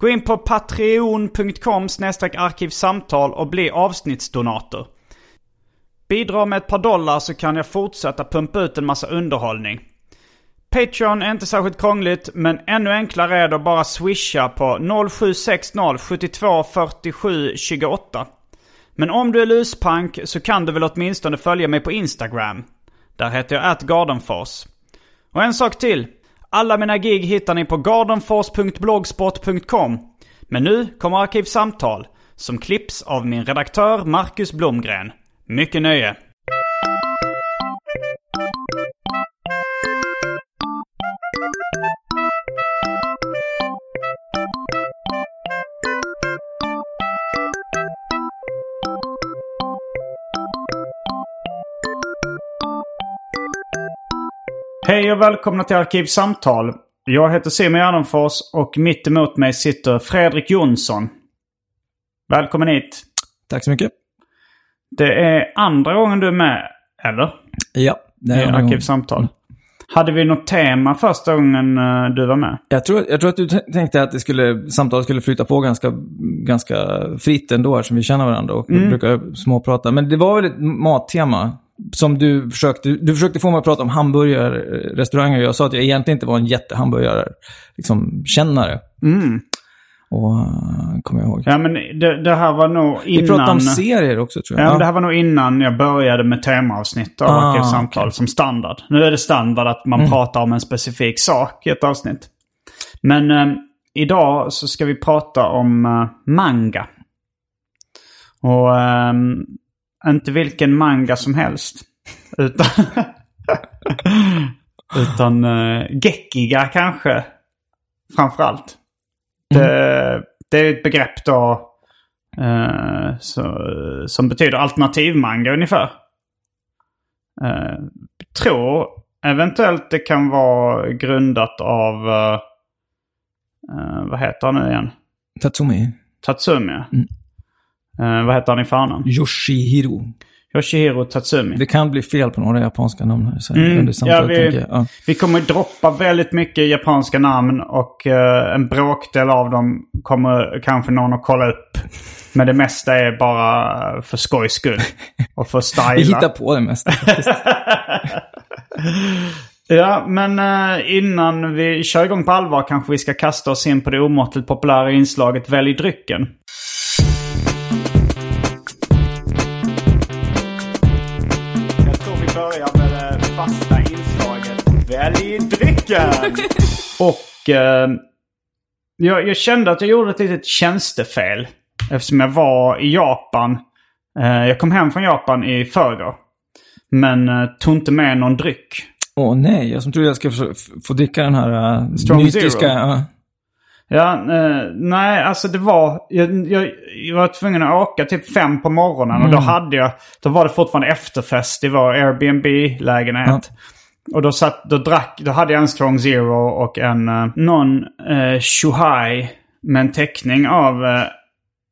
Gå in på patreon.com arkivsamtal och bli avsnittsdonator. Bidra med ett par dollar så kan jag fortsätta pumpa ut en massa underhållning. Patreon är inte särskilt krångligt, men ännu enklare är det att bara swisha på 0760 72 47 28. Men om du är luspank så kan du väl åtminstone följa mig på Instagram. Där heter jag atgardenfors. Och en sak till. Alla mina gig hittar ni på gardenfors.blogspot.com. Men nu kommer Arkivsamtal, som klipps av min redaktör Marcus Blomgren. Mycket nöje! Hej och välkomna till Arkivsamtal. Jag heter Simon Gärdenfors och mitt emot mig sitter Fredrik Jonsson. Välkommen hit. Tack så mycket. Det är andra gången du är med, eller? Ja, det I är gången. Arkivsamtal. Hade vi något tema första gången eh, du var med? Jag tror, jag tror att du tänkte att det skulle, samtalet skulle flyta på ganska, ganska fritt ändå eftersom vi känner varandra och Mm. brukar småprata. Men det var väl ett mattema som du försökte, du försökte få mig att prata om hamburgerrestauranger. Jag sa att jag egentligen inte var en jättehamburgare, liksom, kännare. Mm. Och uh, kommer jag ihåg. Ja, men det, det här var nog innan... Vi pratade om serier också tror jag. Ja, men det här var nog innan jag började med temaavsnitt av Ah, Arkivsamtal okej. Mm. som standard. Nu är det standard att man pratar om en specifik sak i ett avsnitt. Men eh, idag så ska vi prata om eh, manga. Och eh, inte vilken manga som helst. Utan, utan eh, geckiga kanske. Framförallt. Det, det är ett begrepp då eh, så, som betyder alternativmanga ungefär. Eh, tror eventuellt det kan vara grundat av, eh, vad heter han nu igen? Tatsumi. Tatsumi. Eh, vad heter han i förnamn? Yoshihiro. Yoshihiro Tatsumi. Det kan bli fel på några japanska namn här. Så Mm, ja, vi-. Ja. Vi kommer droppa väldigt mycket japanska namn och eh, en bråkdel av dem kommer kanske någon att kolla upp. Men det mesta är bara för skojs skull. Och för styla. Vi hittar på det mesta. Ja, men eh, innan vi kör igång på allvar kanske vi ska kasta oss in på det omåttligt populära inslaget Välj drycken. Drycken! Och eh, jag, jag kände att jag gjorde ett litet tjänstefel. Eftersom jag var i Japan. Eh, jag kom hem från Japan i förrgår. Men eh, tog inte med någon dryck. Åh nej, jag som trodde jag skulle få, få dricka den här uh, Strong mytiska... Zero. ja. Ja, eh, nej, alltså det var... Jag, jag, jag var tvungen att åka typ fem på morgonen och då hade jag... Då var det fortfarande efterfest i vår Airbnb-lägenhet. Och då, satt, då, drack, då hade jag en Strong Zero och en... Uh, någon uh, Shuhai med en teckning av eh,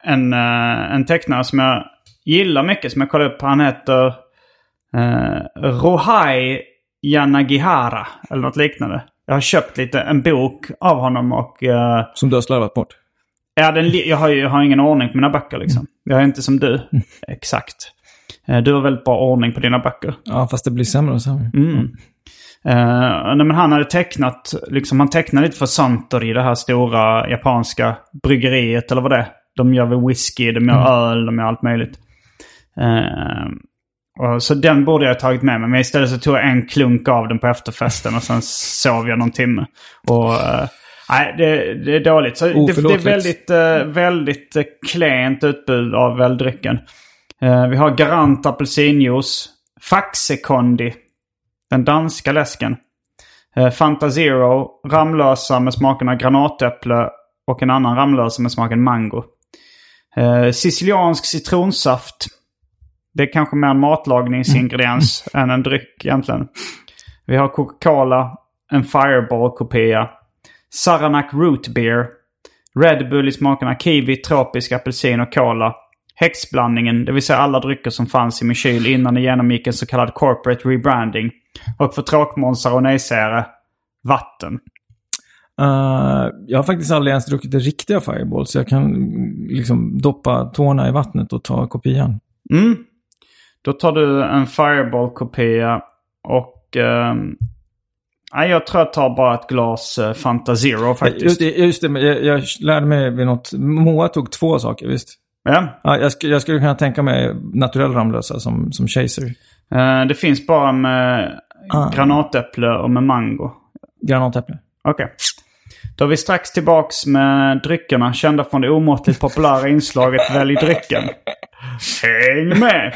en, eh, en tecknare som jag gillar mycket. Som jag kollade upp. Han heter uh, Rohai Yanagihara. Eller något liknande. Jag har köpt lite, en bok av honom och... Som du har slarvat bort. Ja, den, jag, har, jag har ingen ordning på mina böcker liksom. Jag är inte som du. Exakt. Eh, Du har väldigt bra ordning på dina böcker. Ja, fast det blir sämre och sämre. Mm. Eh, nej, men han hade tecknat, liksom, han tecknade lite för Suntory, det här stora japanska bryggeriet eller vad det är. De gör väl whisky, de gör öl, de gör allt möjligt. Eh, Och, så den borde jag ha tagit med mig. Men istället så tog jag en klunk av den på efterfesten och sen sov jag någon timme. Och... eh, Nej, det, det är dåligt. Så det, det är väldigt, väldigt klent utbud av väldrycken. Eh, vi har Garant apelsinjuice. Faxe-Kondi. Den danska läsken. Eh, Fanta Zero. Ramlösa med smakerna granatäpple. Och en annan Ramlösa med smaken mango. Eh, siciliansk citronsaft. Det är kanske mer en matlagningsingrediens än en dryck egentligen. Vi har Coca-Cola. En Fireball-kopia. Saranac Root Beer. Red Bull i smakerna kiwi, tropisk apelsin och cola. Häxblandningen, det vill säga alla drycker som fanns i min kyl innan det genomgick en så kallad corporate rebranding. Och för tråkmånsar och nejsägare, vatten. Eh, jag har faktiskt aldrig ens druckit det riktiga Fireball, så jag kan liksom doppa tårna i vattnet och ta kopian. Mm. Då tar du en Fireball-kopia och... ehm, nej, jag tror jag tar bara ett glas eh, Fanta Zero faktiskt. Just det, just det jag, jag lärde mig vid något... Moa tog två saker, visst? Ja. Ja, jag, sk jag skulle kunna tänka mig naturell Ramlösa som, som chaser. Eh, det finns bara med Ah. granatäpple och med mango. Granatäpple. Okej. Då är vi strax tillbaks med dryckerna kända från det omåttligt populära inslaget Välj drycken. Häng med!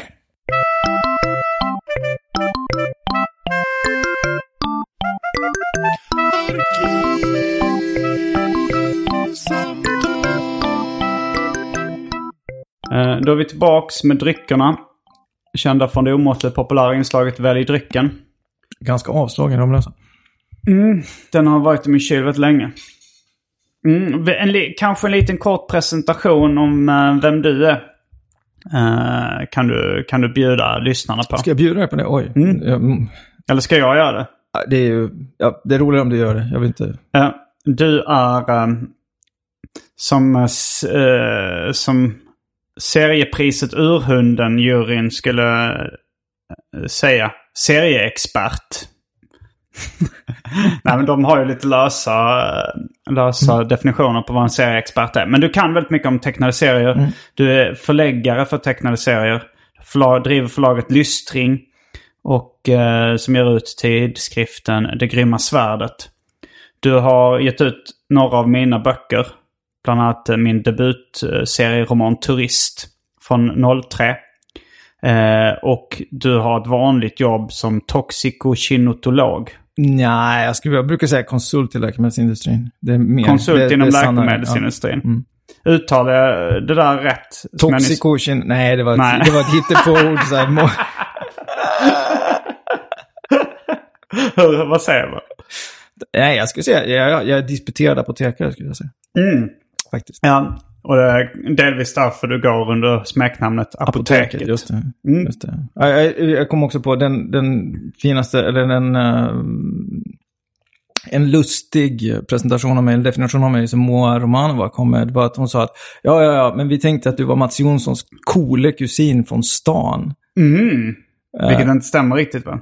Eh, Då är vi tillbaks med dryckerna. Kända från det omåttligt populära inslaget Välj drycken. Ganska avslagen Ramlösa. Den har varit i min kyl väldigt länge. Mm, en kanske en liten kort presentation om eh, vem du är. Eh, kan, du, kan du bjuda lyssnarna på? Ska jag bjuda dig på det? Oj. Ja, mm. Eller ska jag göra det? Det är ju... Ja, det är roligare om du gör det. Jag vill inte... Eh, du är eh, som, eh, eh, som seriepriset Urhunden-juryn skulle eh, säga. Serieexpert. Nej men de har ju lite lösa, lösa definitioner på vad en serieexpert är. Men du kan väldigt mycket om tecknade serier. Du är förläggare för tecknade serier. Förlag, driver förlaget Lystring. Och eh, som ger ut tidskriften Det grymma svärdet. Du har gett ut några av mina böcker. Bland annat min debutserieroman Turist från 03. Eh, och du har ett vanligt jobb som toxikokinetolog. Nej, jag, skulle, jag brukar säga konsult i läkemedelsindustrin. Det är mer, Konsult det, inom det läkemedelsindustrin. Ja. Mm. Uttalar jag det där rätt? Nyss- Toxikokin, nej det var, Nej. ett, det var ett hittepåord. så här, må- Hur- Vad säger man? nej, jag skulle säga, jag, jag, jag är disputerad apotekare skulle jag säga. Mm. Faktiskt. Ja, och det är delvis därför du går under smeknamnet Apoteket. just det. Mm. Just det. Ja, Jag, jag kom också på den, den finaste, eller den... eh, en lustig presentation av mig, en definition av mig som Moa Romanova kom med, var att hon sa att ja, ja, ja, men vi tänkte att du var Mats Jonssons coole kusin från stan. Mm. Vilket inte stämmer riktigt va?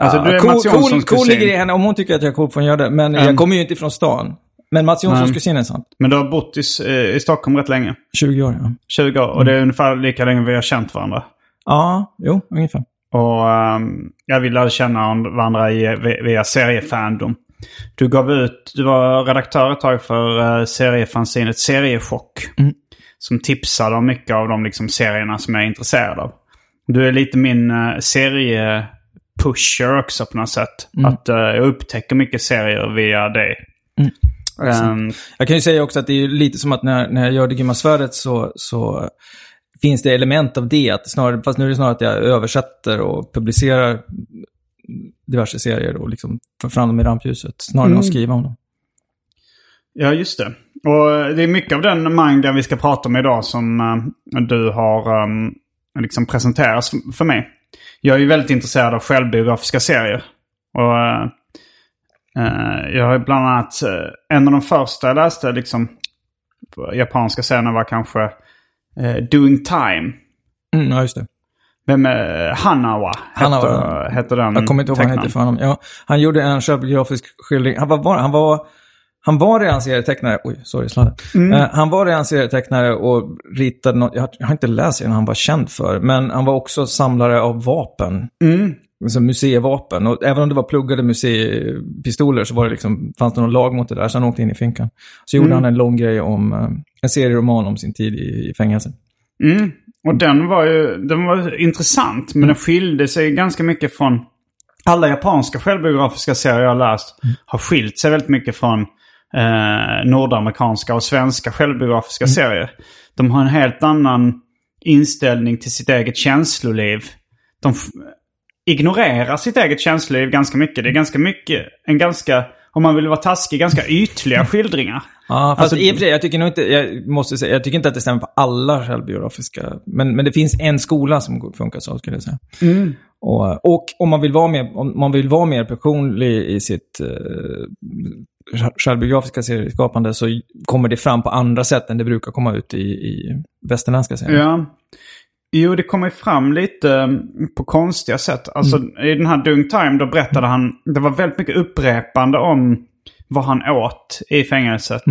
Alltså du är cool, Mats Jonssons cool, cool kusin. ligger i henne, om hon tycker att jag är cool får hon göra det. Men Mm. jag kommer ju inte från stan. Men Mats Jonssons kusin är sant. Men du har bott i, eh, i Stockholm rätt länge. 20 år, ja. 20 år. Och det är ungefär lika länge vi har känt varandra. Ja, jo, ungefär. Och um, jag vi lärde känna varandra i, via, seriefandom. Du gav ut, du var redaktör ett tag för uh, seriefanzinet Seriechock. Mm. Som tipsade om mycket av de liksom, serierna som jag är intresserad av. Du är lite min uh, seriepusher också på något sätt. Att uh, jag upptäcker mycket serier via dig. Ehm, Jag kan ju säga också att det är ju lite som att när, när jag gör Det grymma svärdet så, så finns det element av det. Att snarare, fast nu är det snarare att jag översätter och publicerar diverse serier och liksom får fram dem i rampljuset. Snarare än att skriva om dem. Ja, just det. Och det är mycket av den mängden vi ska prata om idag som eh, du har um, liksom presenterats för mig. Jag är ju väldigt intresserad av självbiografiska serier. Och eh, jag har bland annat, eh, en av de första jag läste, liksom, japanska serierna var kanske eh, Doing Time. Mm, ja, just det. Vem är Hanawa? Hanawa, heter, ja. heter den Jag kommer inte ihåg vad han hette för honom. Ja, han gjorde en självbiografisk skildring. Han var, han var, Han var redan serietecknare, oj, sorry, sladden. Eh, han var redan serietecknare och ritade något, jag har, jag har inte läst serien han var känd för, men han var också samlare av vapen. Alltså museivapen. Och även om det var pluggade museipistoler så var det liksom, fanns det någon lag mot det där, så han åkte in i finkan. Så gjorde han en lång grej om, eh, en serieroman om sin tid i, i fängelse. Mm. Och den var ju den var intressant, men den skilde sig ganska mycket från... Alla japanska självbiografiska serier jag har läst har skilt sig väldigt mycket från eh, nordamerikanska och svenska självbiografiska serier. De har en helt annan inställning till sitt eget känsloliv. De ignorerar sitt eget känsloliv ganska mycket. Det är ganska mycket, en ganska, om man vill vara taskig, ganska ytliga skildringar. Ja, fast Alltså- i och för sig, jag tycker nog inte, jag måste säga, jag tycker inte att det stämmer på alla självbiografiska. Men, men det finns en skola som funkar så, skulle jag säga. Och, och om man vill vara mer, om man vill vara mer personlig i sitt eh, självbiografiska serieskapande så kommer det fram på andra sätt än det brukar komma ut i, i västerländska serier. Ja. Jo, det kommer fram lite eh, på konstiga sätt. Alltså i den här Dung Time då berättade han, det var väldigt mycket upprepande om vad han åt i fängelset.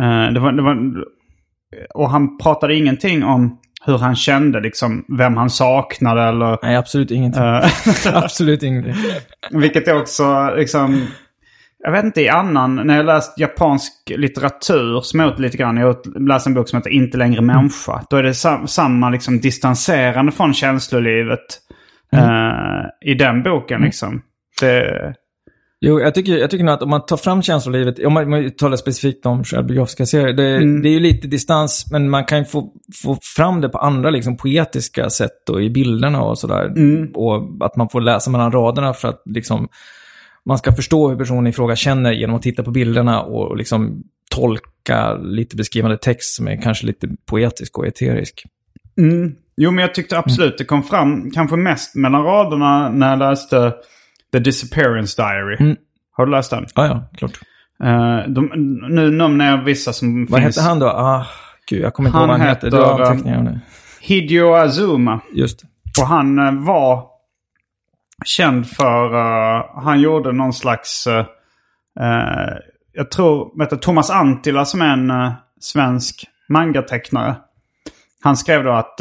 Eh, det var, det var, och han pratade ingenting om hur han kände, liksom vem han saknade eller... Nej, absolut ingenting. eh, absolut ingenting. Vilket är också liksom... Jag vet inte, i annan, när jag läst japansk litteratur som jag åt lite grann, jag läste en bok som heter Inte längre människa. Då är det sam, samma liksom distanserande från känslolivet eh, i den boken liksom. Det, Jo, jag tycker, jag tycker nog att om man tar fram känslolivet, om man, om man talar specifikt om självbiografiska serier, det, det är ju lite distans, men man kan ju få, få fram det på andra liksom, poetiska sätt och i bilderna och sådär. Och att man får läsa mellan raderna för att liksom, man ska förstå hur personen i fråga känner genom att titta på bilderna och, liksom tolka lite beskrivande text som är kanske lite poetisk och eterisk. mm. Jo, men jag tyckte absolut det kom fram, kanske mest mellan raderna när jag läste The Disappearance Diary. Har du läst den? Ja, ja, klart. Eh, de, nu nämner jag vissa som Vad finns. hette han då? Ah, gud, jag kommer inte ihåg vad han heter. Du har anteckningar det. Hideo Azuma. Just Och han eh, var känd för, eh, han gjorde någon slags, eh, jag tror, vet du, Thomas Antila som är en eh, svensk mangatecknare. Han skrev då att,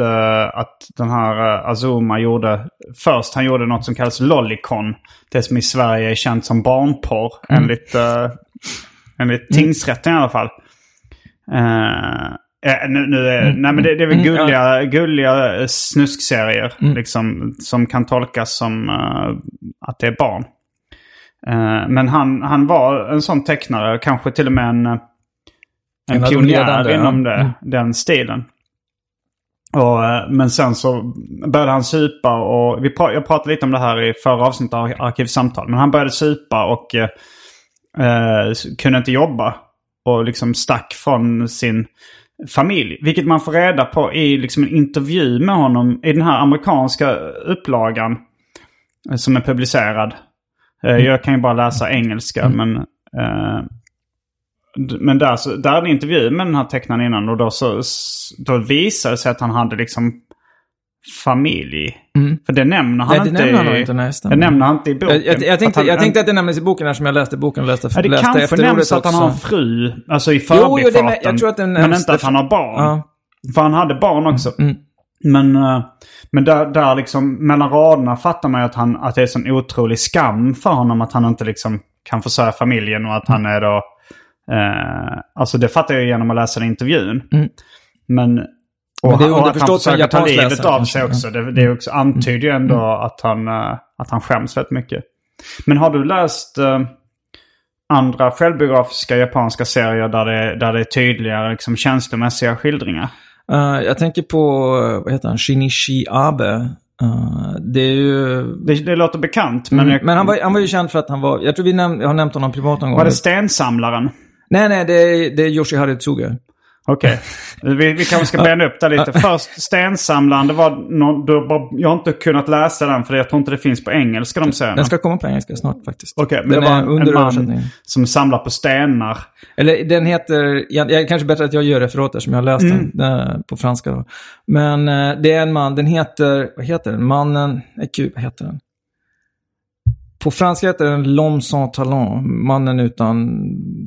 att den här Azuma gjorde, först han gjorde något som kallas Lollicon. Det som i Sverige är känt som barnporr, enligt, uh, enligt tingsrätten i alla fall. Eh, nu, nu är, Nej men det, det är väl Mm, ja. gulliga, gulliga eh, snuskserier liksom, som kan tolkas som eh, att det är barn. Eh, men han, han var en sån tecknare, kanske till och med en, en, En pionjär inom ja. det, Mm. den stilen. Och, men sen så började han supa och vi pra- jag pratade lite om det här i förra avsnittet av Arkivsamtal. Men han började supa och eh, kunde inte jobba. Och liksom stack från sin familj. Vilket man får reda på i liksom en intervju med honom i den här amerikanska upplagan. eh, Som är publicerad. Eh, Jag kan ju bara läsa engelska men... Eh, men där, så, där är en intervju med den här tecknaren innan och då, så, då visade det sig att han hade liksom familj. För det nämner han Nej, det inte nämner han i... inte, nej, det nämner han inte i boken. Jag, jag, jag, tänkte, Att han- jag tänkte att det nämndes i boken eftersom jag läste boken och läste, Ja, det läste kanske nämns att han har en fru, alltså i Jo, jo, det förbifarten. men inte att han har barn. Ja. För han hade barn också. Mm. Men, eh, men där, där liksom mellan raderna fattar man ju att, han, att det är sån otrolig skam för honom att han inte liksom kan försörja familjen och att han är då... Eh, alltså det fattar jag genom att läsa den intervjun. Mm. Men... Och, Men det är och att han underförstått som försöker ta japansk livet läsare, av sig också. Det, det är också, antyder ju ändå Mm. att, han, eh, att han skäms väldigt mycket. Men har du läst eh, andra självbiografiska japanska serier där det, där det är tydligare liksom, känslomässiga skildringar? Eh, jag tänker på, vad heter han, Shinichi Abe. Eh, det är ju... Det, det låter bekant, men... Men, jag, men han, var, han var ju känd för att han var, jag tror vi näm, jag har nämnt honom privat någon gång. Var det stensamlaren? Nej, nej, det är, det är Yoshihara Tsuga. Okej. Vi, vi kanske ska bena upp det lite. Först Stensamlaren, det var någon, bara- jag har inte kunnat läsa den för jag tror inte det finns på engelska de serierna. Den ska komma på engelska snart faktiskt. Okej, men den det var en, under en man som samlar på stenar. Eller den heter, jag, jag, kanske bättre att jag gör referat eftersom jag har läst Mm. den eh, på franska. Då. Men eh, det är en man, den heter, vad heter den? Mannen, nej gud, vad heter den? På franska heter den L'homme sans talent, mannen utan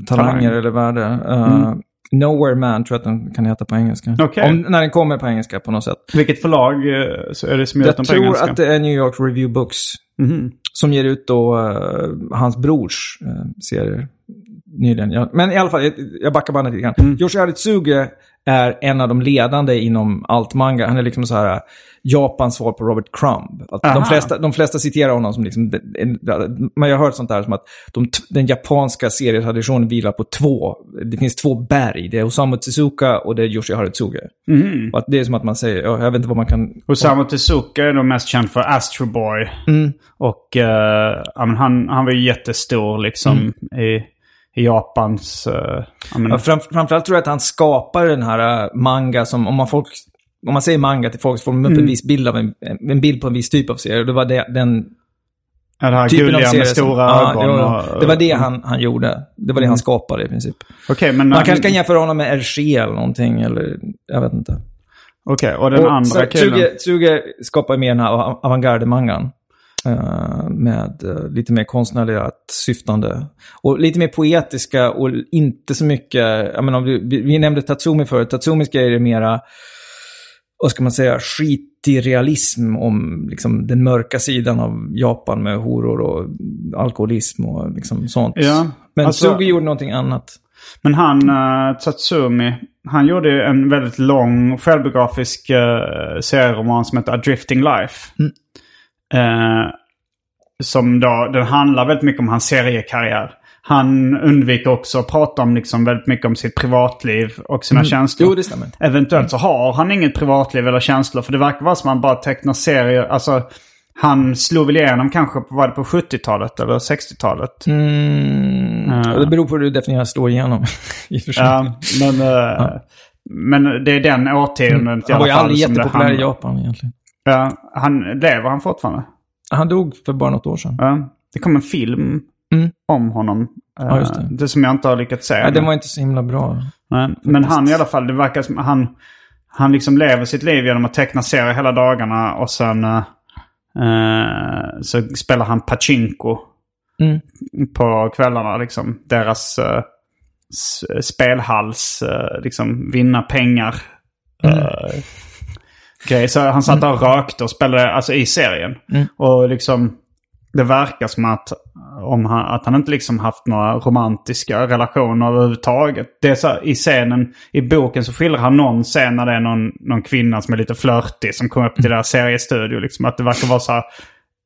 talanger Talang. eller värde. Uh, Nowhere Man tror jag att den kan heta på engelska. Okej. Om, när den kommer på engelska på något sätt. Vilket förlag eh, så är det som gör Jag den på tror engelska? att det är New York Review Books. Mhm. Som ger ut då eh, hans brors uh, serier nyligen. Ja, men i alla fall, jag, jag backar bandet lite grann. Mm. Yoshi Tsuge är en av de ledande inom allt manga. Han är liksom så här uh, Japans svar på Robert Crumb. Att de, flesta, de flesta citerar honom som liksom, man har hört sånt där som att de, den japanska serietraditionen vilar på två, det finns två berg. Det är Osamu Tezuka och det är Yoshihara Tsuge. Och att det är som att man säger, ja, jag vet inte vad man kan... Osamu Tezuka är då mest känd för Astro Boy. Mm. Och men han, han var ju jättestor liksom i, i Japans... eh, ja, Mm. Ja, fram, framförallt tror jag att han skapar den här uh, manga som, om man, folk, om man säger manga till folk så får de upp Mm. en viss bild av en, en bild på en viss typ av serie. Det var det, den ja, det här typen av gulliga med stora Ja, ögon. och, Mm. det var det han, han gjorde. Det var det han skapade i princip. Okej, men... Man kanske kan jämföra honom med Hergé eller någonting, eller jag vet inte. Okej, och den och andra så killen? Tsuge, Tsuge skapar mer den här av- avantgarde-mangan. Eh, med eh, lite mer konstnärliga syftande. Och lite mer poetiska och inte så mycket, jag menar, vi, vi nämnde Tatsumi förut. Tatsumis grejer är mera, vad ska man säga, skitig realism om liksom, den mörka sidan av Japan med horor och alkoholism och liksom sånt. Ja, Men alltså- Tsuge gjorde någonting annat. Men han, uh, Tatsumi, han gjorde en väldigt lång självbiografisk uh, serieroman som heter A Drifting Life. Mm. Eh, som då, den handlar väldigt mycket om hans seriekarriär. Han undviker också att prata om liksom väldigt mycket om sitt privatliv och sina känslor. Mm. Jo, det stämmer. Eventuellt så har han inget privatliv eller känslor. För det verkar vara som att han bara tecknar serier. Alltså, han slog väl igenom kanske var det på 70-talet eller 60-talet. Mm, Ja. och Det beror på hur du definierar slå igenom. I och för sig. Ja, men, men det är den årtiondet i Han var ju alla fall aldrig jättepopulär i Japan egentligen. Ja, han, lever han fortfarande? Han dog för bara något år sedan. Ja. Det kom en film Mm. om honom. Eh, Ja, just det. det som jag inte har lyckats se. Nej, den var inte så himla bra. Nej, men han i alla fall, det verkar som han, han liksom lever sitt liv genom att teckna serier hela dagarna och sen eh, eh, så spelar han pachinko Mm. på kvällarna. Liksom. Deras uh, spelhals, eh, liksom vinna pengar. Mm. Grej. Så han satt och rökte och spelade alltså, i serien. Mm. Och liksom det verkar som att, om han, att han inte liksom haft några romantiska relationer överhuvudtaget. Det är så här, i scenen, i boken så skildrar han någon scen när det är någon, någon kvinna som är lite flörtig som kommer upp till deras seriestudio. Liksom, att det verkar vara så här,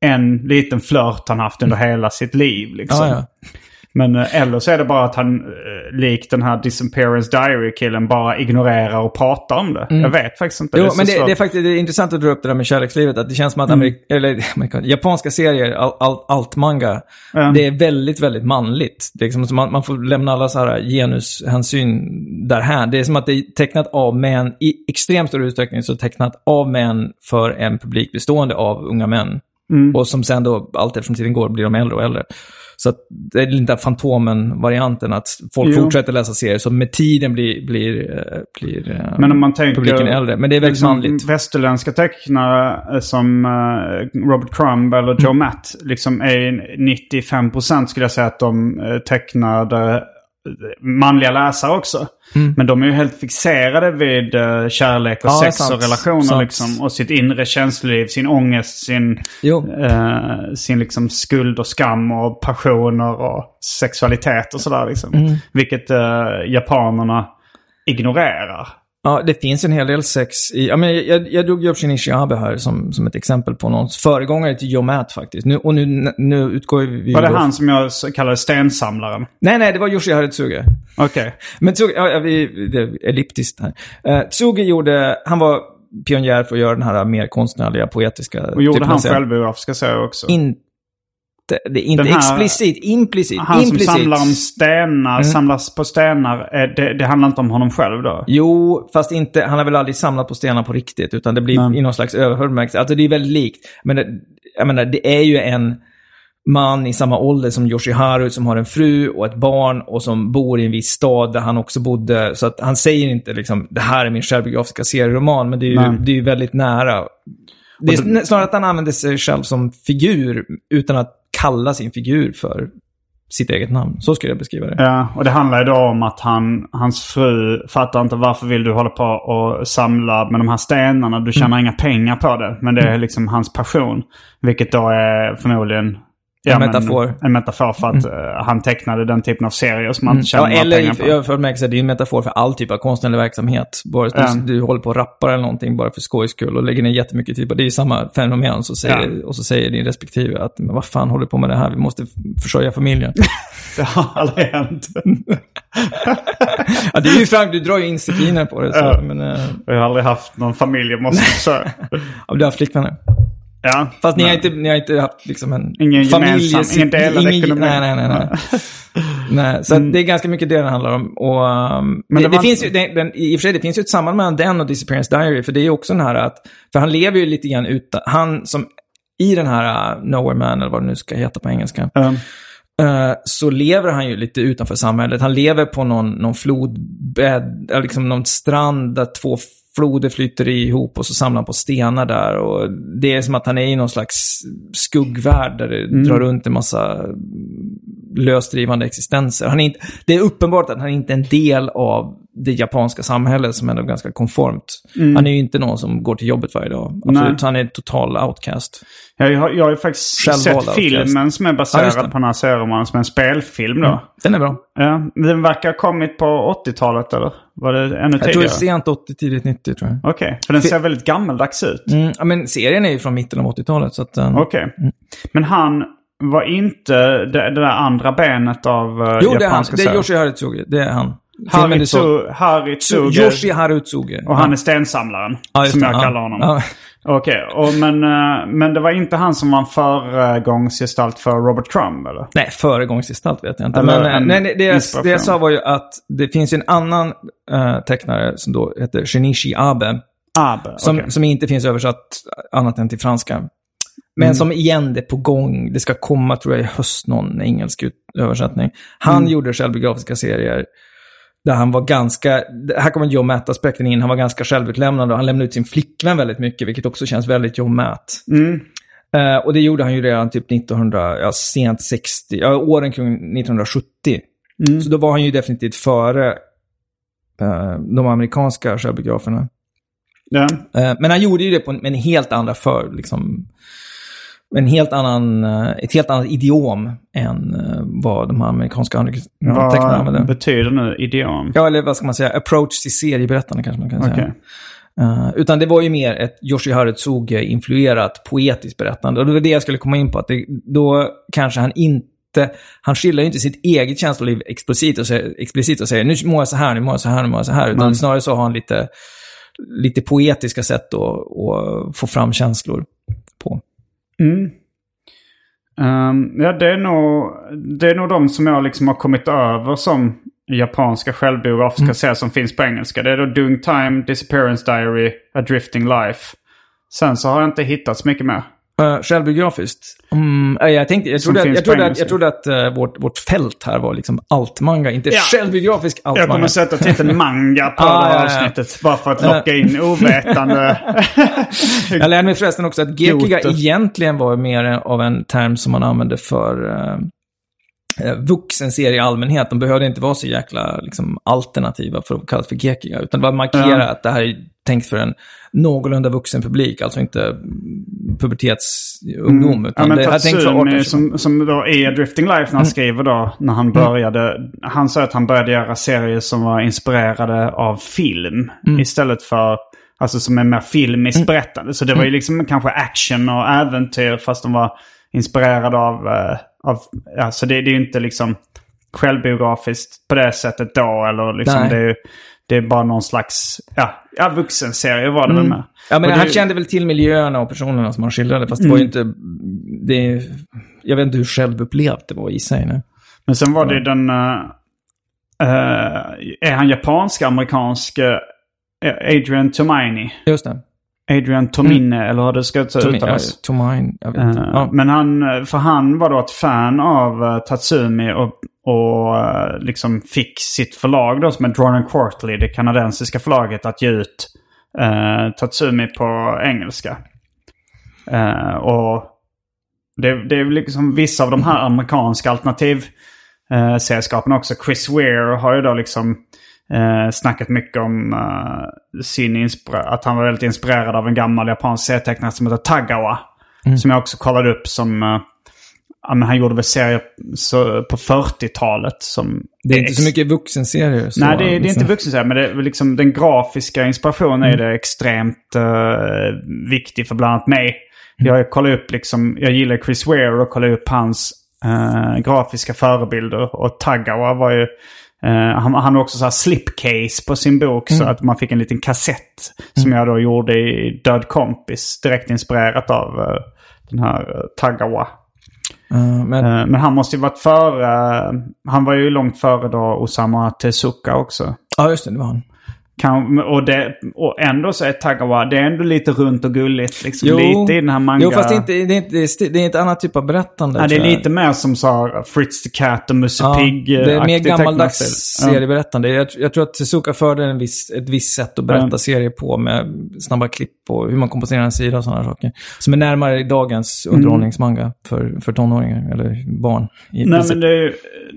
en liten flört han haft under hela sitt liv. Liksom. Ja, ja. Men eh, eller så är det bara att han, eh, likt den här Disappearance Diary-killen, bara ignorerar och pratar om det. Jag vet faktiskt inte. Mm. Jo, så men det, det är faktiskt det är intressant att dra upp det där med kärlekslivet. Att det känns som att Amerik- eller, amerikan- japanska serier, all, all, allt manga, Ja. det är väldigt, väldigt manligt. Det är liksom som att man får lämna alla så här genushänsyn därhän. Det är som att det är tecknat av män, i extremt stor utsträckning så tecknat av män för en publik bestående av unga män. Mm. Och som sen då, allt eftersom tiden går, blir de äldre och äldre. Så att det är den där Fantomen-varianten, att folk Jo. fortsätter läsa serier, så med tiden blir, blir, eh, blir eh, Men om man tänker... publiken äldre. Men det är väldigt liksom. Västerländska tecknare eh, som Robert Crumb eller Mm. Joe Matt liksom är 95% skulle jag säga att de tecknade manliga läsare också. Men de är ju helt fixerade vid eh, kärlek och Mm. Ja, sex sant. och relationer Sant. liksom. Och sitt inre känsloliv, sin ångest, sin, eh, sin liksom skuld och skam och passioner och sexualitet och sådär liksom. Mm. Vilket eh, japanerna ignorerar. Ja, det finns en hel del sex i... Ja, men jag, jag drog ju upp Shinichi Abe här som, som ett exempel på någons föregångare till Joe Matt faktiskt. Nu, och nu, nu utgår vi... Var det då- han som jag kallade stensamlaren? Nej, nej, det var Yoshihara Tsuge. Okej. Men Tsuge, ja, vi, det är elliptiskt här. Uh, Tsuge gjorde, han var pionjär för att göra den här mer konstnärliga, poetiska... Och gjorde typen han självbiografiska serier också? Inte, det är inte Den här- explicit, implicit, han som implicit. samlar om stenar, samlas på stenar. eh, Det, det handlar inte om honom själv då? Jo, fast inte, han har väl aldrig samlat på stenar på riktigt, utan det blir Nej. i någon slags överförd. Alltså det är väldigt likt. Men det, jag menar, det är ju en man i samma ålder som Yoshiharu som har en fru och ett barn och som bor i en viss stad där han också bodde. Så att han säger inte liksom, det här är min självbiografiska serieroman, men det är ju, Nej. det är ju väldigt nära. Det är snarare att han använder sig själv som figur utan att kalla sin figur för sitt eget namn. Så skulle jag beskriva det. Ja, och det handlar ju då om att han, hans fru fattar inte varför vill du hålla på och samla med de här stenarna. Du tjänar inga pengar på det. Men det är liksom hans passion. Vilket då är förmodligen En metafor. En metafor för att eh, han tecknade den typen av serier som man inte tjänar Ja, eller pengar på. jag så är det är en metafor för all typ av konstnärlig verksamhet. Bara Ja. du, du håller på och rappar eller någonting bara för skojs skull och lägger ner jättemycket tid på det. Är ju samma fenomen. Så säger, Ja. Och så säger din respektive att men vad fan håller du på med det här? Vi måste försörja familjen. Det har aldrig hänt. ja, det är ju fram, du drar ju in sekiner på det. Så, Ja. men, eh, Jag har aldrig haft någon familj jag måste försörja. ja, du har flickvänner. Ja. Fast ni har, inte, ni har inte haft liksom en Ingen familj... gemensam- ingen delad ekonomi. Nej, nej, nej. nej. nej så att det är ganska mycket det det handlar om. Och, um, Mm. Men det, det det finns ju, den, den, I och för sig, det finns ju ett samband mellan den och Disappearance Diary. För det är ju också den här att... För han lever ju lite grann utan... Han som... I den här uh, Nowhere Man, eller vad det nu ska heta på engelska. Eh, så lever han ju lite utanför samhället. Han lever på någon, någon flodbädd, eller liksom någon strand där två floder flyter ihop och så samlar han på stenar där. Och det är som att han är i någon slags skuggvärld där det drar runt en massa lösdrivande existenser. Han är inte, det är uppenbart att han inte är en del av det japanska samhället som ändå är ganska konformt. Han är ju inte någon som går till jobbet varje dag. Absolut, han är total outcast. jag, har, jag har ju faktiskt Självvald sett outcast. filmen som är Ja, baserad det. på den här serieromanen som är en spelfilm då. Den är bra. Ja, den verkar ha kommit på 80-talet eller? Var det ännu Jag tror det tidigare? är sent 80, tidigt 90 tror jag. Okej, för den ser väldigt gammaldags ut. Mm, ja, men serien är ju från mitten av 80-talet. Så att, um, Okej. Men han var inte det, det där andra benet av uh, Jo, det är han. japanska Det är. Yoshi Haritsuge. Det är han. Haritsu, Haritsuge. Yoshi Haritsuge. Och han är stensamlaren. Ja, som det. jag Ja. kallar honom. Ja. Okej, och men, eh, men det var inte han som var en föregångsgestalt för Robert Crumb eller? Nej, föregångsgestalt vet jag inte. Eller Men, eh, nej, nej, det, jag, det jag sa var ju att det finns en annan eh, tecknare som då heter Shinichi Abe. Abe, Som, okej. som inte finns översatt annat än till franska. Men Mm. som igen, det är på gång. Det ska komma, tror jag, i höst någon engelsk översättning. Han Mm. gjorde självbiografiska serier där han var ganska, här kommer Joe Matt-aspekten in, han var ganska självutlämnande och han lämnade ut sin flickvän väldigt mycket, vilket också känns väldigt Joe Matt. Mm. Eh, och det gjorde han ju redan typ 1900, ja, sent 60, ja, åren kring 1970. Mm. Så då var han ju definitivt före eh, de amerikanska självbiograferna. Ja. Eh, Men han gjorde ju det på en, med en helt andra för, liksom, en helt annan, eh, ett helt annat idiom än eh, vad de här amerikanska tecknarna Vad använde. betyder nu idiom? Ja, eller vad ska man säga, approach till serieberättande kanske man kan säga. Okej. Eh, utan det var ju mer ett Yoshi Haritsuge-influerat poetiskt berättande. Och det var det jag skulle komma in på, att det, då kanske han inte, han skildrar ju inte sitt eget känsloliv explicit och, säger, explicit och säger nu mår jag så här, nu mår jag så här, nu mår jag så här. Utan Mm. snarare så har han lite, lite poetiska sätt att, att få fram känslor på. Mm. Ehm, ja, det är, nog, det är nog de som jag liksom har kommit över som japanska självbiografiska Mm. serier som finns på engelska. Det är då Doing Time, Disappearance Diary, A Drifting Life. Sen så har jag inte hittat så mycket mer. Uh, självbiografiskt? Mm, eh, jag, tänkte, jag trodde, jag på trodde att, jag trodde att eh, vårt, vårt fält här var liksom altmanga, inte Ja. självbiografisk Jag kommer altmanga. sätta titeln manga på Ah, det här ja. avsnittet. Bara för att locka in ovetande. Jag lärde mig förresten också att gekiga egentligen var mer av en term som man använde för eh, eh, vuxenserier i allmänhet. De behövde inte vara så jäkla liksom, alternativa för att kallas för gekiga. Utan det var markera Ja. att det här är tänkt för en någorlunda vuxen publik. Alltså inte mm, pubertetsungdom. Mm. Ja, Utan men det här är tänkt för 18 Tatsumi som, som då A Drifting Life när han skriver då, när han började. Han sa att han började göra serier som var inspirerade av film. Istället för, alltså som är mer filmiskt berättande. Så det var ju liksom kanske action och äventyr fast de var inspirerade av, eh, av ja, så det, det är ju inte liksom självbiografiskt på det sättet då. Eller liksom Nej. det är det är bara någon slags, ja, ja vuxenserie var det väl med. Ja, men Och han det- kände väl till miljöerna och personerna som han skildrade. Fast det var ju inte... Det, jag vet inte hur självupplevt det var i sig. Nej. Men sen var det ju den... eh, eh, är han japansk, amerikansk? eh, Adrian Tomini. Just det. Adrian Tomine, eller hur det ska To, me, ja, uttalas. to mine. Jag vet inte. Eh, Ja. Men han, för han var då ett fan av uh, Tatsumi och, och eh, liksom fick sitt förlag då som är Drawn and Quarterly, det kanadensiska förlaget, att ge ut uh, Tatsumi på engelska. Eh, och det, det är liksom vissa av de här amerikanska alternativsällskapen också. Chris Ware har ju då liksom eh, snackat mycket om eh, sin att han var väldigt inspirerad av en gammal japansk serietecknare som heter Tagawa. Som jag också kollade upp som... Eh, ja, men han gjorde väl serier så, på 40-talet som... Det är inte så mycket vuxenserier. Så, Nej, det det är liksom. inte vuxenserie, men det liksom den grafiska inspirationen är det extremt eh, viktig för bland annat mig. Jag kollar upp liksom, jag gillar Chris Ware och kollar upp hans eh, grafiska förebilder. Och Tagawa var ju, han, han har också så här slipcase på sin bok så att man fick en liten kassett. Som jag då gjorde i Död kompis, direkt inspirerat av eh, den här eh, Tagawa. Ja, men, Eh, Men han måste ju varit före, han var ju långt före då Osama Tezuka också. ja, just det. Det var han. Kan, och, det, och ändå så är Tagawa, det är ändå lite runt och gulligt. Liksom, Jo. lite i den här manga... Jo, fast det är, inte, det, är inte, det, är ett annat typ av berättande. ja, det är lite mer som så Fritz the Cat och Musse Ja, Pigg. det är mer gammaldags serieberättande. Jag, jag tror att Tezuka förde en viss, ett visst sätt att berätta Ja. serier på med snabba klipp och hur man komponerar en sida och sådana saker. Som är närmare dagens underhållningsmanga för, för tonåringar eller barn. Nej, princip. men det, är-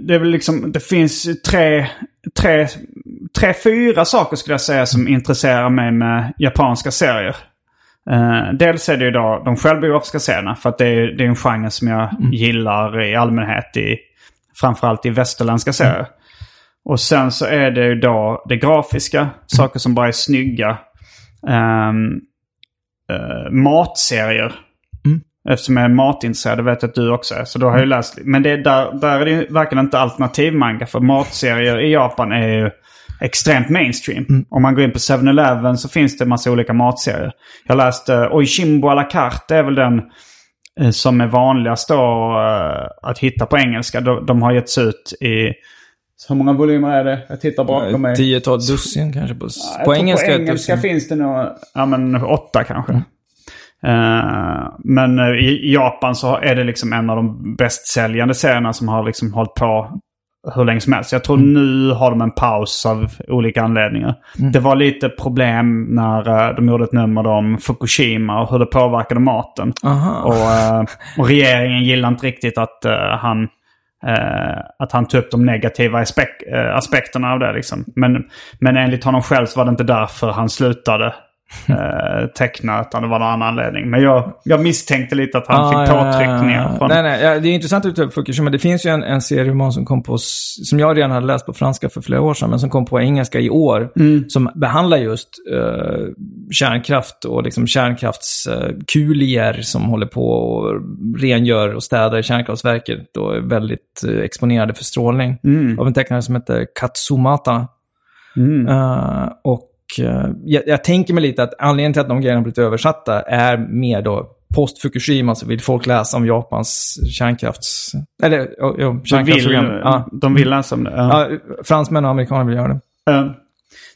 det är väl liksom, det finns tre, tre, tre, fyra saker skulle jag säga som intresserar mig med japanska serier. Eh, dels är det ju då de självbiografiska serierna, för att det är, det är en genre som jag gillar i allmänhet, i, framförallt i västerländska serier. Och sen så är det ju då det grafiska, saker som bara är snygga. Ehm, eh, matserier. Eftersom jag är matintresserad, det vet jag att du också är. Så då har jag ju läst. Men det är där, där är det ju verkligen inte alternativmanga. För matserier i Japan är ju extremt mainstream. Om man går in på 7-Eleven så finns det en massa olika matserier. Jag läste uh, Oishimbo à la carte. Det är väl den eh, som är vanligast då eh, att hitta på engelska. De, de har getts ut i... Hur många volymer är det? Jag tittar bakom mig. 10-12 dussin kanske på, Jag på engelska. På engelska finns det nog, ja men åtta kanske. Eh, men eh, i Japan så är det liksom en av de bäst säljande serierna som har liksom hållit på hur länge som helst. Jag tror nu har de en paus av olika anledningar. Det var lite problem när eh, de gjorde ett nummer om Fukushima och hur det påverkade maten. Och, och regeringen gillar inte riktigt att han att han tog upp de negativa aspek aspekterna av det. Liksom. Men, men enligt honom själv så var det inte därför han slutade eh, teckna, utan det var någon annan anledning. Men jag, jag misstänkte lite att han Ah, fick ja, ja, påtryckningar. ja. Från, Nej, nej, ja, det är intressant att du tar upp Fukushima. Det finns ju en, en serieroman som kom på, som jag redan hade läst på franska för flera år sedan, men som kom på engelska i år. Mm. Som behandlar just eh, kärnkraft och liksom kärnkraftskulier som håller på och rengör och städar kärnkraftverket och är väldigt eh, exponerade för strålning. Mm. Av en tecknare som heter Katsumata. Mm. Eh, och eh, jag, jag tänker mig lite att anledningen till att de grejerna blivit översatta är mer då post Fukushima så vill folk läsa om Japans kärnkrafts... Eller ja, ja, de, vill, kärnkraftsprogram. Ja. de vill läsa om det. Ja. Ja, fransmän och amerikaner vill göra det. Eh,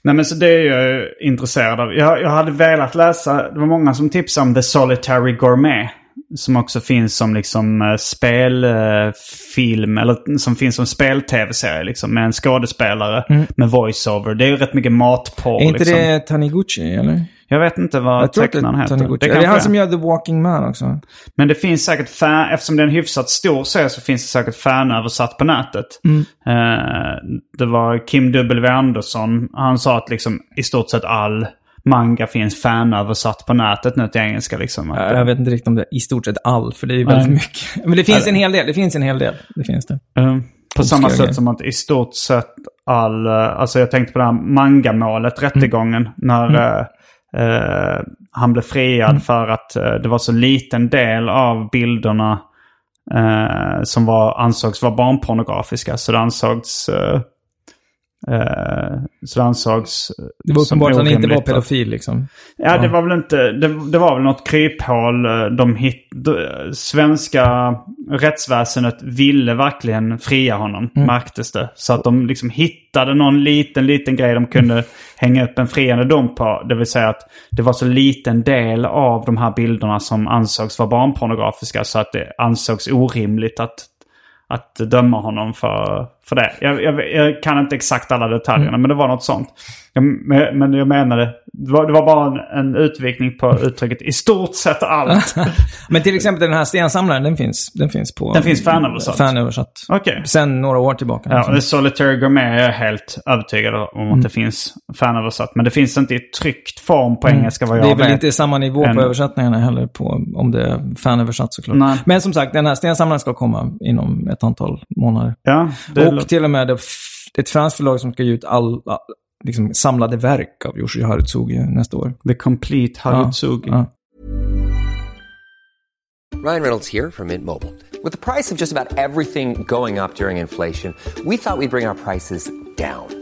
nej men så det är jag intresserad av. Jag, jag hade velat läsa, det var många som tipsade om The Solitary Gourmet. Som också finns som liksom eh, spelfilm, eller som finns som spel-tv-serie liksom. Med en skådespelare med voiceover. Det är ju rätt mycket matporr Är inte liksom. det Taniguchi, eller? Jag vet inte vad det tecknaren heter. Taniguchi. Det Det, är kanske han som gör The Walking Man också. Men det finns säkert fan, eftersom det är en hyfsat stor serie så finns det säkert fanöversatt på nätet. Eh, det var Kim W. Andersson, han sa att liksom i stort sett all manga finns fanöversatt på nätet nu till engelska liksom. Att, Jag vet inte riktigt om det är i stort sett all, för det är ju väldigt mycket. Men det finns en hel del. Det finns en hel del. Det finns det. eh, på samma sätt som att i stort sett all, eh, alltså jag tänkte på det här mangamålet, rättegången, när eh, eh, han blev friad för att eh, det var så liten del av bilderna eh, som var, ansågs vara barnpornografiska. Så det ansågs... Eh, så det ansågs... eh, Det var uppenbart att han inte var pedofil liksom. Ja, det var väl inte... Det, det var väl något kryphål. eh, De hit, de, svenska rättsväsendet ville verkligen fria honom, märktes det. Så att de liksom hittade någon liten, liten grej de kunde hänga upp en friande dom på. Det vill säga att det var så liten del av de här bilderna som ansågs vara barnpornografiska så att det ansågs orimligt att, att döma honom för, för det. Jag, jag, jag kan inte exakt alla detaljerna, Mm. men det var något sånt. Jag, men, jag menade, det var, det var bara en, en utvikning på uttrycket i stort sett allt. Men till exempel den här stensamlaren, den finns, den finns på... Den finns fanöversatt? Fanöversatt. Okej. Sen några år tillbaka. Ja, liksom. Solitary Gourmet är jag helt övertygad om Mm. att det finns fanöversatt. Men det finns inte i tryckt form på engelska vad jag Mm. det är väl vet. inte samma nivå En- på översättningarna heller på om det är fanöversatt såklart. Nej. Men som sagt, den här stensamlaren ska komma inom ett antal månader. Ja, och låter- till och med det, ett franskt förlag som ska ge ut alla liksom, samlade verk av Yoshi Harutsugi nästa år. The Complete Harutsugi. Ja. Ryan Reynolds here from Mint Mobile. With the price of just about everything going up during inflation, we thought we'd bring our prices down.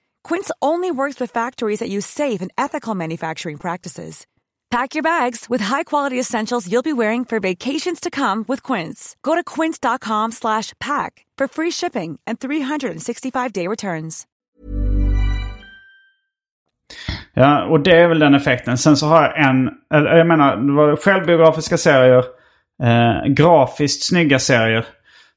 Quince only works with factories that use safe and ethical manufacturing practices. Pack your bags with high-quality essentials you'll be wearing for vacations to come with Quince. Go to quince.com slash pack for free shipping and 365-day returns. Ja, och det är väl den effekten. Sen så har jag en, jag menar, självbiografiska serier, eh, grafiskt snygga serier.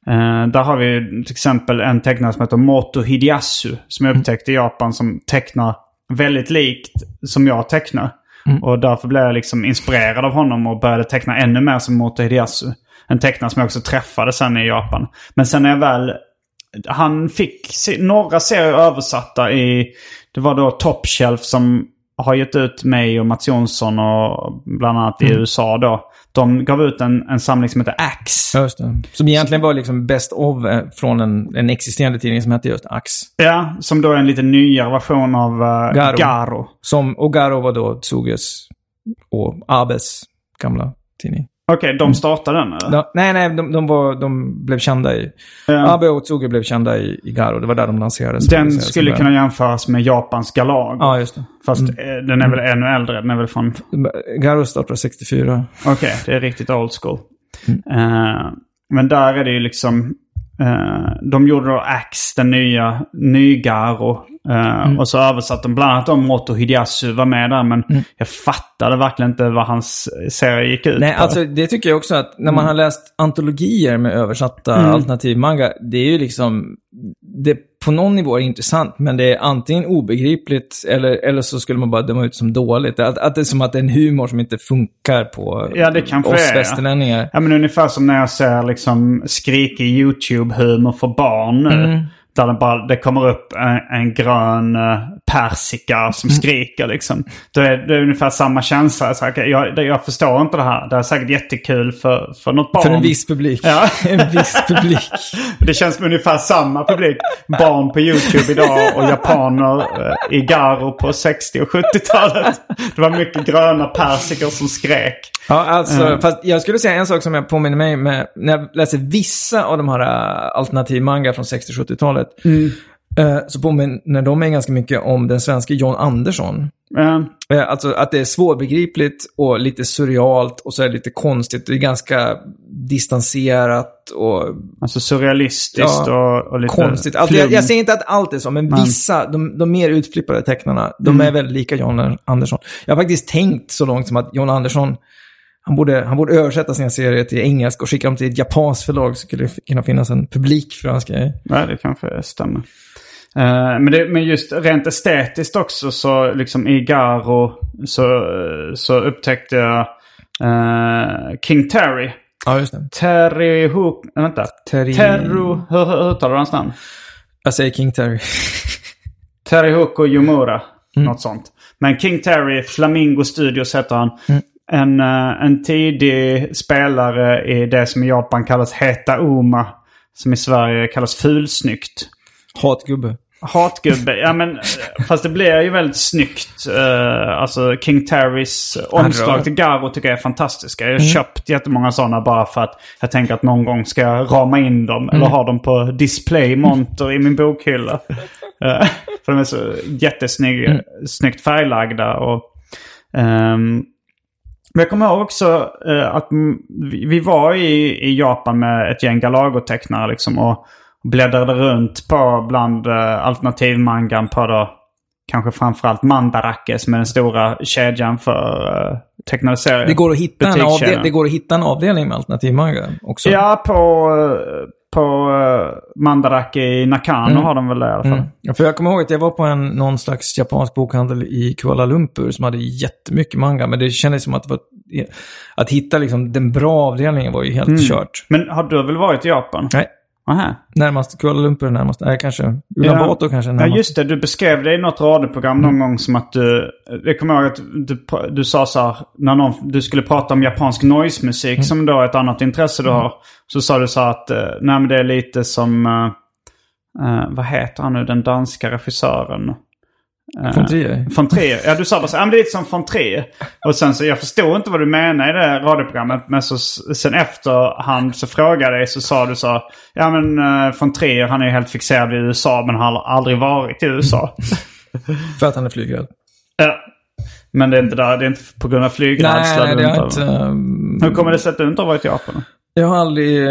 Eh, där har vi till exempel en tecknare som heter Moto Hideyasu. Som jag upptäckte i Japan som tecknar väldigt likt som jag tecknar. Och därför blev jag liksom inspirerad av honom och började teckna ännu mer som Moto Hideyasu. En tecknare som jag också träffade sen i Japan. Men sen när jag väl... Han fick se, några serier översatta i... Det var då Top Shelf som har gett ut mig och Mats Jonsson och bland annat i USA då. De gav ut en, en samling som heter Axe. Just det. Som egentligen var liksom best of eh, från en, en existerande tidning som hette just Ax. Ja, som då är en lite nyare version av uh, Garo. Garo. Som, och Garo var då Tsuges och Abes gamla tidning. Okej, de startade den eller? De, nej, nej, de, de, var, de blev kända i... Abe och Tsuge blev kända i, i Garo. Det var där de lanserades. Den skulle kunna jämföras med Japans Galag. Ja, just det. Fast eh, den är väl ännu äldre. Den är väl från... Garo startade 64. Okej, det är riktigt old school. Eh, men där är det ju liksom... eh, de gjorde då Axe, den nya, Eh, Och så översatte de bland annat om Moto Hideyasu var med där. Men jag fattade verkligen inte vad hans serie gick ut Nej, på. alltså det tycker jag också att när man har läst antologier med översatta Mm. alternativ manga, det är ju liksom, det på någon nivå är intressant, men det är antingen obegripligt eller, eller så skulle man bara döma ut som dåligt. Att, att det är som att det är en humor som inte funkar på Ja, det kanske oss är, ja. västerlänningar. Ja, men ungefär som när jag ser liksom skrikig YouTube-humor för barn nu. Där det, bara, det kommer upp en, en grön uh, persika som Mm. skriker liksom. Då är det ungefär samma känsla. Så, okay, jag, jag förstår inte det här. Det är säkert jättekul för, för något barn. För en viss publik. Ja. en viss publik. Det känns som ungefär samma publik. Barn på YouTube idag och japaner eh, i Garo på 60 och 70-talet. Det var mycket gröna persikor som skrek. Ja, alltså, Mm. fast jag skulle säga en sak som jag påminner mig med när jag läser vissa av de här äh, alternativmanga från 60-70-talet. Mm. eh, Så påminner de mig ganska mycket om den svenska John Andersson. Eh, Alltså att det är svårbegripligt och lite surrealt och så är det lite konstigt. Det är ganska distanserat och Alltså surrealistiskt Ja, och, och lite konstigt. Alltså, jag, jag säger inte att allt är så, men vissa, de, de mer utflippade tecknarna, de Mm. är väldigt lika John Andersson. Jag har faktiskt tänkt så långt som att John Andersson Han borde, han borde översätta sina serier till engelska och skicka dem till ett japanskt förlag så skulle det kunna finnas en publik för hans grejer. Ja, det kanske stämmer. Eh, men, det, men just rent estetiskt också så liksom i Garo så, så upptäckte jag eh, King Terry. Ja, just det. Terry Hook... Vänta. Terry- Terro... Hur, hur uttalar du hans namn? Jag säger King Terry. Terry Hook och Yomura. Mm. Något sånt. Men King Terry, Flamingo Studios heter han. Mm. En, eh, en tidig spelare i det som i Japan kallas Heta Uma. Som i Sverige kallas fulsnyggt. Hatgubbe. Hatgubbe, ja men eh, fast det blir ju väldigt snyggt. Uh, alltså King Terrys omslag till Garo tycker jag är fantastiska. Jag har köpt jättemånga sådana bara för att jag tänker att någon gång ska jag rama in dem. Eller ha dem på display monter i min bokhylla. Eh, för de är så jättesnyggt snyggt färglagda. Och, ehm, men jag kommer ihåg också eh, att vi, var i, i Japan med ett gäng Galago-tecknare liksom och bläddrade runt på bland eh, alternativmangan på då kanske framförallt Mandarake som är den stora kedjan för uh, tecknade serier. Det går, att hitta en avdel- det går att hitta en avdelning med alternativ manga också. Ja, på, eh, på uh, Mandarake i Nakano Mm. har de väl det i alla fall. Mm. För jag kommer ihåg att jag var på en, någon slags japansk bokhandel i Kuala Lumpur som hade jättemycket manga. Men det kändes som att det var, att hitta liksom den bra avdelningen var ju helt kört. Men har du väl varit i Japan? Nej, Aha. närmast Kuala Lumpur är närmast. Nej, kanske Ulaanbaatar kanske är Ja, närmast. just det. Du beskrev det i något radioprogram någon gång som att du... Jag kommer ihåg att du, du sa så här, när någon, du skulle prata om japansk noise-musik som då är ett annat intresse du har. Så sa du så här att, eh, nej men det är lite som, eh, vad heter han nu, den danska regissören? Eh, Von Trier. Von Trier. Ja, du sa bara så "Ja, men det är lite som von Trier. Och sen så, jag förstod inte vad du menade i det radioprogrammet. Men så, sen efterhand så frågade jag dig så sa du så, ja men von Trier han är ju helt fixerad vid USA men har aldrig varit i USA. För att han är flygrädd. Ja. Men det är inte där, det är inte på grund av flygrädsla. Nej, det har inte- ehm, Hur kommer det sig att du inte har varit i Japan? Jag har aldrig...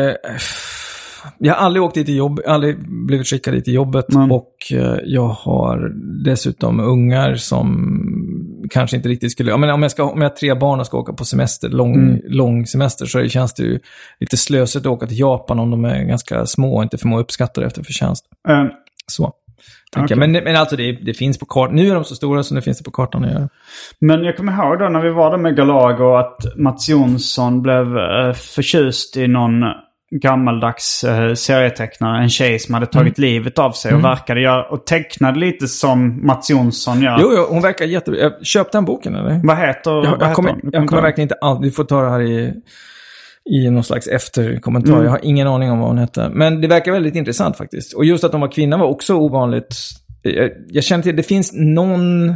Jag har aldrig åkt dit i jobb, aldrig blivit skickad dit i jobbet Mm. och eh, jag har dessutom ungar som kanske inte riktigt skulle... Ja, men om, jag ska, om jag har tre barn och ska åka på semester, lång, Mm. lång semester, så känns det ju lite slösigt att åka till Japan om de är ganska små och inte förmår uppskatta det efter förtjänst. Eh, Så. jag. Men, men alltså det, det finns på kartan. Nu är de så stora så nu finns det på kartan att göra. Men jag kommer ihåg då när vi var där med Galago att Mats Jonsson blev eh, förtjust i någon gammaldags eh, serietecknare. En tjej som hade tagit Mm. livet av sig och verkade göra, och tecknade lite som Mats Jonsson gör. Jo, jo, hon verkar jättebra. Jag köpte den boken eller? Vad heter, Jag, vad jag, kommer, hon? Jag kommer verkligen inte alls... Du får ta det här i, i någon slags efterkommentar. Mm. Jag har ingen aning om vad hon hette. Men det verkar väldigt intressant faktiskt. Och just att hon var kvinna var också ovanligt. Jag, jag känner till, det finns någon...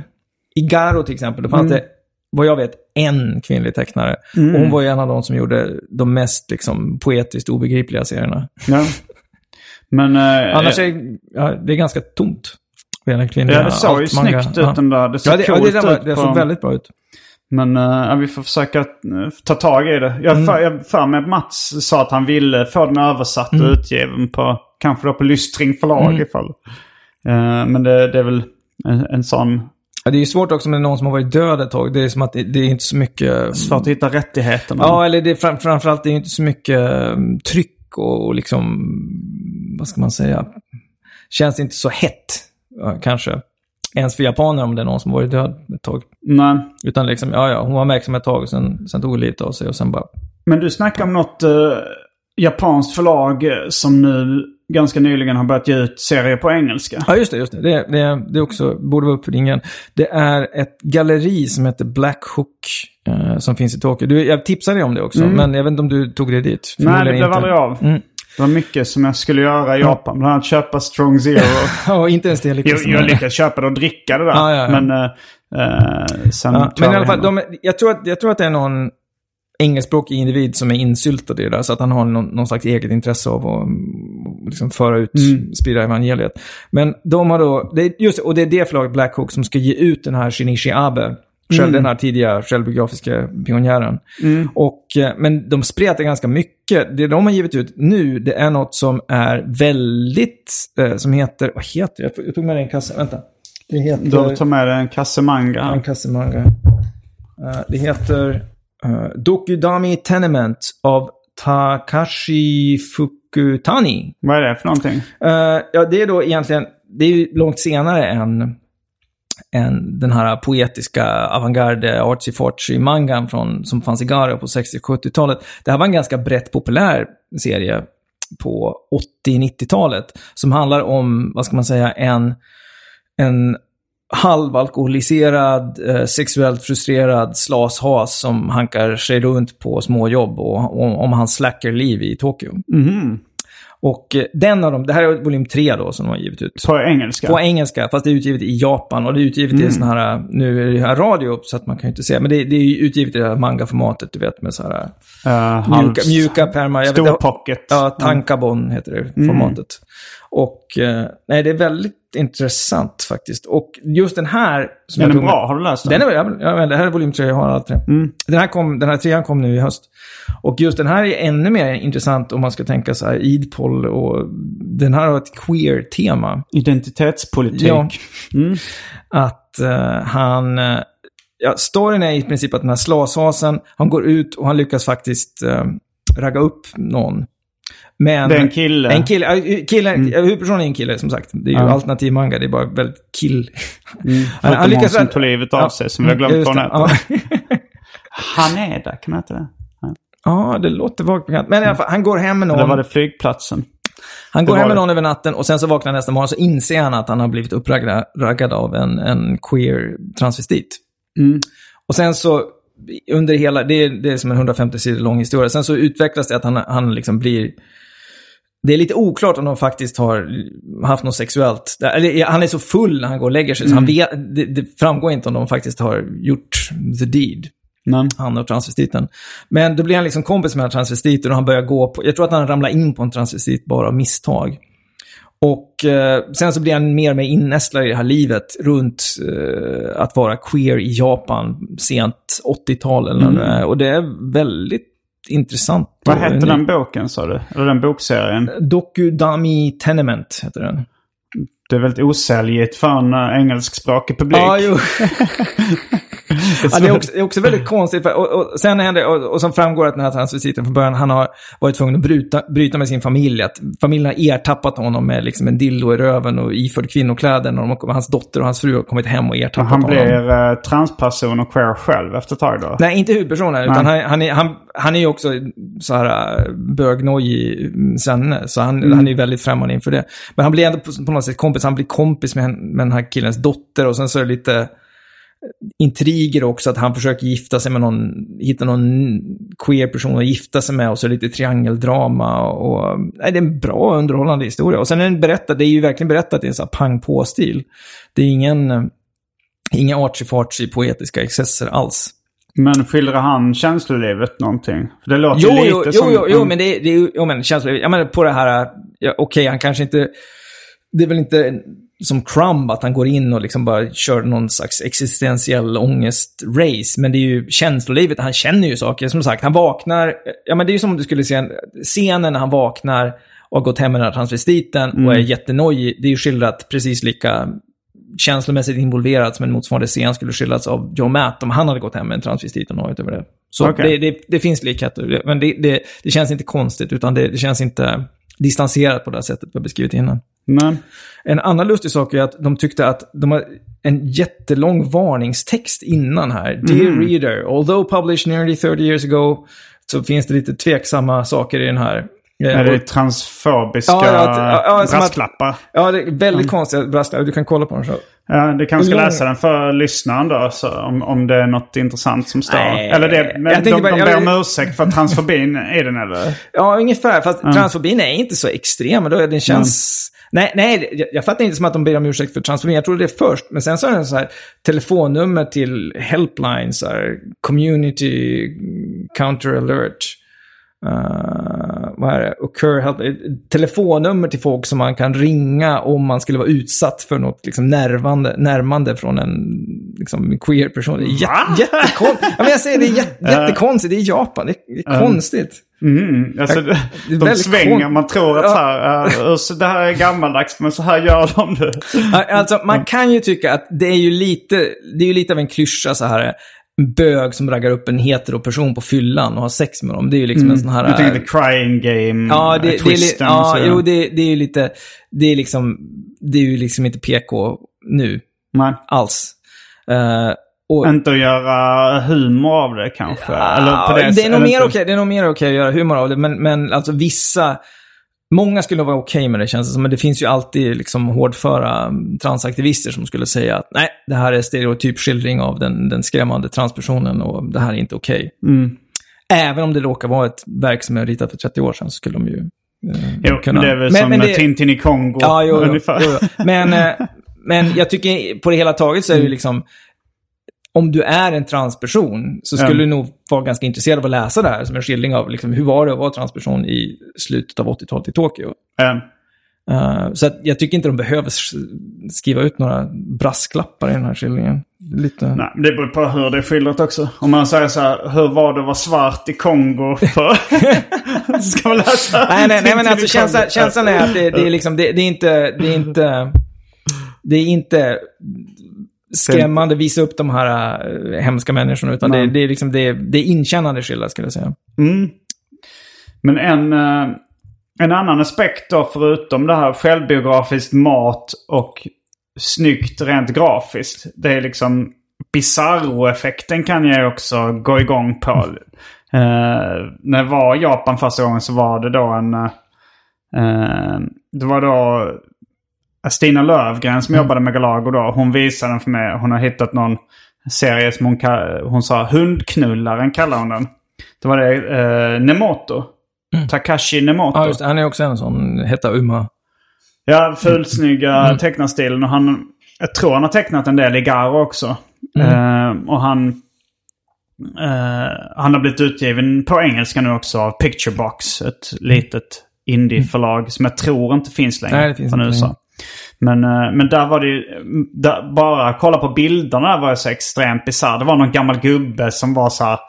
I Garo till exempel, då fanns Mm. det, vad jag vet, en kvinnlig tecknare. Och hon var ju en av de som gjorde de mest liksom, poetiskt obegripliga serierna. Ja. Men... eh, Annars är ja, det är ganska tomt. Ja, det såg ju altmanga. snyggt ut den där. Det såg ja, det, ja, coolt det, där ut det såg väldigt bra ut. Men eh, ja, vi får försöka eh, ta tag i det. Jag Mm. för, jag för mig att Mats sa att han ville få den översatt och utgiven på, kanske då på Lystring förlag Mm. ifall. Eh, men det, det är väl en, en sån, Ja, det är ju svårt också med någon som har varit död ett tag. Det är som att det, det är inte så mycket... svårt att hitta rättigheterna. Ja, eller det är fram, framförallt det är inte så mycket um, tryck och, och liksom, vad ska man säga, känns inte så hett kanske. Ens för japaner om det är någon som varit död ett tag. Nej. Utan liksom, ja, ja, hon var verksam ett tag, sen, sen tog hon lite av sig och sen bara... Men du snackar om något eh, japanskt förlag eh, som nu ganska nyligen har börjat ge ut serier på engelska. Ja, just det, just det. Det, det, det också, borde vara upp för din gren. Det är ett galleri som heter Black Hook eh, som finns i Tokyo. Du, jag tipsade dig om det också, men jag vet inte om du tog det dit. Mm. Nej, det blev inte. aldrig av. Mm. Det var mycket som jag skulle göra i Japan. Bland annat köpa Strong Zero. Ja, inte ens det lyckades jag lyckades köpa det och dricka det där. Ja, ja, ja. Men eh, eh, sen men i alla fall, de, jag, tror att, jag tror att det är någon engelskspråkig individ som är insyltad i det där. Så att han har någon, någon slags eget intresse av att mm, liksom föra ut, Mm. sprida evangeliet. Men de har då, det, just och det är det förlaget Black Hook som ska ge ut den här Shinichi Abe. Själv, Den här tidiga självbiografiska pionjären. Och, eh, men de spretar ganska mycket. Det de har givit ut nu, det är något som är väldigt, eh, som heter, vad heter det? Jag tog med i en kasse, vänta. Det heter... Då tar med dig en kasse manga. En kasse manga. Eh, det heter Uh, Dokudami Tenement av Takashi Fukutani. Vad är det för någonting? Uh, ja, det är då egentligen, det är ju långt senare än, än den här poetiska avantgarde artsy fartsy mangan från, som fanns i Garo på 60-70-talet. Det här var en ganska brett populär serie på 80-90-talet som handlar om, vad ska man säga, en, en halvalkoholiserad, eh, sexuellt frustrerad slashas som hankar sig runt på småjobb och, och om hans slackerliv i Tokyo. Mhm. Och eh, den av dem, det här är volym 3 då som de har givit ut. På engelska? På engelska, fast det är utgivet i Japan och det är utgivet i sån här, nu är det här radio så att man kan ju inte se, men det, det är utgivet i det här manga-formatet, du vet med så här Uh, mjuka, mjuka pärmar. Vet- Stor pocket. Ja, tankabon heter det formatet. Och eh, nej, det är väldigt intressant faktiskt. Och just den här... Som Den är bra, har du läst den? Den är, jag, jag, det här är volym 3, jag har allt tre. Den, här kom, den här trean kom nu i höst. Och just den här är ännu mer intressant om man ska tänka så här idpol och den här har ett queer-tema. Identitetspolitik. Ja. Att eh, han... eh, ja, storyn är i princip att den här slashasen, han går ut och han lyckas faktiskt uh, ragga upp någon. Men, Det är en kille. En kille. ja, killen, ja, Huvudpersonen är en kille som sagt. Det är ju Ja. alternativ manga, det är bara väldigt kill. Förutom hon som tog livet av sig, som vi har glömt hon det. heter. Ja. Haneda, kan man heta det? ja, det låter vagt bekant. Men i alla fall, han går hem med någon. Eller var det flygplatsen? Han går hem med någon över natten och sen så vaknar han nästa morgon så inser han att han har blivit uppraggad raggad av en, en queer transvestit. Mm. Och sen så, under hela, det är, det är som en 150 sidor lång historia. Sen så utvecklas det att han, han liksom blir... Det är lite oklart om de faktiskt har haft något sexuellt. Eller, han är så full när han går och lägger sig, så han vet, det, det framgår inte om de faktiskt har gjort the deed Men, han och transvestiten. Men då blir han liksom kompis med den här transvestiten och han börjar gå på, jag tror att han ramlar in på en transvestit bara av misstag. Och eh, sen så blir han mer och mer innästlad i det här livet runt eh, att vara queer i Japan sent 80-tal eller mm. Och det är väldigt intressant. vad hette den boken sa du? Eller den bokserien? Dokudami Tenement heter den. Det är väldigt osäljigt för en uh, engelskspråkig publik. Ja, jo. ja, det, är också, det är också väldigt konstigt. För, och, och, sen händer, och, och som framgår att den här transvestiten från början, han har varit tvungen att bryta, bryta med sin familj. Att familjen har ertappat honom med liksom en dildo i röven och iförd kvinnokläder. När de hans dotter och hans fru har kommit hem och ertappat han honom. blir uh, transperson och queer själv efter ett tag då? Nej, inte huvudpersonen, utan han, han, är, han, han är ju också så här äh, bögnojig sen, så han, Mm. han är ju väldigt främmande inför det. Men han blir ändå på, på något sätt kompis, han blir kompis med, med den här killens dotter och sen så är det lite intriger också, att han försöker gifta sig med någon, hitta någon queer person att gifta sig med och så lite triangeldrama och, nej, det är en bra underhållande historia. Och sen är den berättad, det är ju verkligen berättat i en sån här pang på-stil. Det är ingen, inga artsy-fartsy poetiska excesser alls. Men skildrar han känslolivet någonting? För det låter Jo, lite jo, som... jo, jo, men det, är- det är ju, jo, men känslor, jag menar på det här, ja, okej, han kanske inte, det är väl inte som Crumb att han går in och liksom bara kör någon slags existentiell ångest-race, men det är ju känslolivet, han känner ju saker, som sagt, han vaknar, ja men det är ju som om du skulle se en, scenen när han vaknar och har gått hem med den här transvestiten och är jättenojig, det är ju skildrat precis lika känslomässigt involverad som en motsvarande scen skulle skildrats av Joe Matt om han hade gått hem med en transvestit och nojat över det. Så Okej. det, det, det finns likheter, men det, det, det känns inte konstigt, utan det, det känns inte distanserat på det här sättet vi har beskrivit innan. Men, En annan lustig sak är att de tyckte att de har en jättelång varningstext innan här. Dear reader, although published nearly 30 years ago, så finns det lite tveksamma saker i den här. Eh, är det transfobiska Ja, ja, ja, att- brasklappar? Ja, det är väldigt konstiga brasklappar. Du kan kolla på dem så. Ja, du kanske ska läsa den för lyssnaren då, så om, om det är något intressant som står. Nej, eller det, men jag de, bara- de ber om ursäkt för transfobin i den eller? Ja, ungefär. Fast transfobin är inte så extrem. men Då den känns... Nej, nej, jag, jag fattar inte som att de ber om ursäkt för transfobin. Jag trodde det först. Men sen så är det så här telefonnummer till helpline, så här, community counter alert. Uh, vad är det? Help, ett telefonnummer till folk som man kan ringa om man skulle vara utsatt för något liksom närvande, närmande från en liksom, queer person. Det är jätte, jättekonstigt. ja, men jag säger det är jätte, jättekonstigt. Det är Japan. Det är, konstigt. Mm, alltså, det är de väldigt svänger, man tror att Ja. så här, så det här är gammaldags, men så här gör de det. Alltså, man kan ju tycka att det är ju lite, det är ju lite av en klyscha så här. Bög som raggar upp en hetero-person på fyllan och har sex med dem. Det är ju liksom en sån här... Mm. Jag tänkte crying game, Ja, det, eh, det är, twisten. ja jo, det, det är ju lite... Det är liksom... Det är ju liksom inte PK nu Nej. alls. Eh, och, Inte att göra humor av det kanske? eller på det, det, är nog mer okej, det är nog mer okej att göra humor av det, men, men alltså vissa... Många skulle vara okej med det känns det som, men det finns ju alltid liksom hårdföra mm, transaktivister som skulle säga att nej, det här är stereotypskildring av den, den skrämmande transpersonen och det här är inte okej. Mm. Även om det råkar vara ett verk som är ritat för 30 år sedan så skulle de ju eh, Jo, kunna... det är väl Men- som men det- Tintin i Kongo. Ja, jo, jo, ungefär. jo. Men, eh, men jag tycker på det hela taget så är det ju liksom... Om du är en transperson så skulle Ja. du nog vara ganska intresserad av att läsa det här som en skildring av liksom, hur var det att vara transperson i slutet av 80-talet i Tokyo. Ja. Eh, så jag tycker inte de behöver skriva ut några brasklappar i den här skildringen. Lite... Nej, det beror på hur det är skildrat också. Om man säger så här, hur var det att vara svart i Kongo? För... så ska man läsa Nej, nej, nej men alltså känslan, känslan är att det, det är liksom, det, det är inte, det är inte, det är inte skrämmande visa upp de här äh, hemska människorna, utan det, det är liksom, det det är inkännande skildrat skulle jag säga. Mm. Men en, eh, en annan aspekt då, förutom det här självbiografiskt mat och snyggt rent grafiskt. Det är liksom Bizarro-effekten kan jag också gå igång på. Eh, när jag var i Japan första gången så var det då en... eh, eh, det var då Stina Lövgren som jobbade med Galago då. Hon visade den för mig. Hon har hittat någon serie som hon, hon sa hundknullaren kallar hon den. Det var det eh, Nemoto. Takashi Nemoto. Ja, just det. Han är också en sån heta Uma. Ja, fulsnygga tecknarstilen. Och han, jag tror han har tecknat en del i Garo också. Eh, och han, eh, han har blivit utgiven på engelska nu också av Picture Box. Ett litet indieförlag som jag tror inte finns längre Nej, det finns från inte USA. längre. Men, eh, men där var det ju, där, bara kolla på bilderna var det så extremt bisarrt. Det var någon gammal gubbe som var så här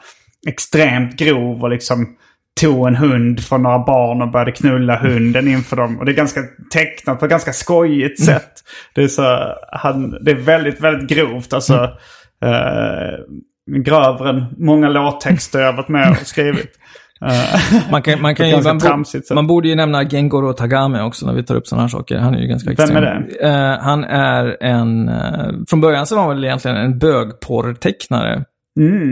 extremt grov och liksom tog en hund från några barn och började knulla hunden inför dem. Och det är ganska tecknat på ett ganska skojigt sätt. Det är, så, han, det är väldigt, väldigt grovt. Alltså, eh, grövre än många låttexter jag varit med och skrivit. Eh, Man, kan, man, kan ju, man, tramsigt man borde ju nämna Gengoro Tagame också när vi tar upp sådana här saker. Han är ju ganska Vem är extrem. Eh, han är en... eh, från början så var han väl egentligen en bögporrtecknare. mm.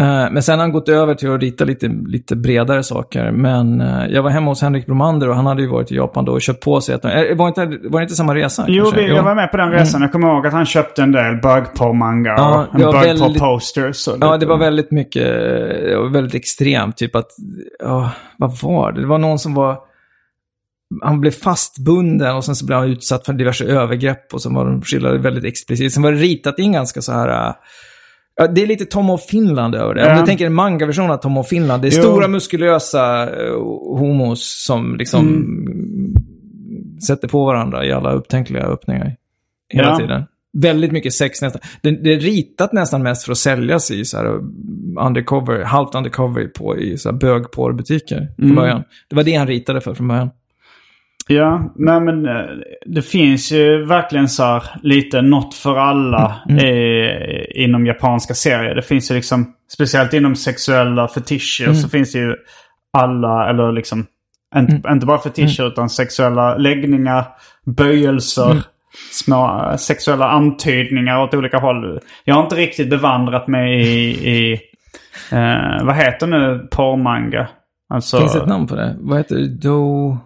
Eh, Men sen har han gått över till att rita lite, lite bredare saker. Men eh, jag var hemma hos Henrik Bromander och han hade ju varit i Japan då och köpt på sig att... eh, Var inte, var det inte samma resa? Jo, vi, jag var med på den resan. Jag kommer ihåg att han köpte en del bögporr-manga Ja, och en och Ja, det var väldigt mycket, väldigt extremt. Typ att, ja, vad var det? Det var någon som var, han blev fastbunden och sen så blev han utsatt för diverse övergrepp och så var de skildrade väldigt explicit. Sen var det ritat in ganska så här, ja, det är lite Tom of Finland över det. Om Ja. du tänker en manga-version av Tom of Finland, det är Jo. stora muskulösa eh, homos som liksom Mm. sätter på varandra i alla upptänkliga öppningar. Hela Ja. tiden. Väldigt mycket sex nästan. Det, det är ritat nästan mest för att säljas i så här undercover, halvt undercover på i så här bögporrbutiker från Mm. början. Det var det han ritade för från början. Ja, nej men eh, det finns ju verkligen så här lite något för alla Mm. eh, inom japanska serier. Det finns ju liksom, speciellt inom sexuella fetischer Mm. så finns det ju alla, eller liksom, inte, Mm. inte bara fetischer utan sexuella läggningar, böjelser, Mm. små eh, sexuella antydningar åt olika håll. Jag har inte riktigt bevandrat mig i, i eh, vad heter nu porrmanga? Alltså, Finns det ett namn på det? Vad heter det? Do...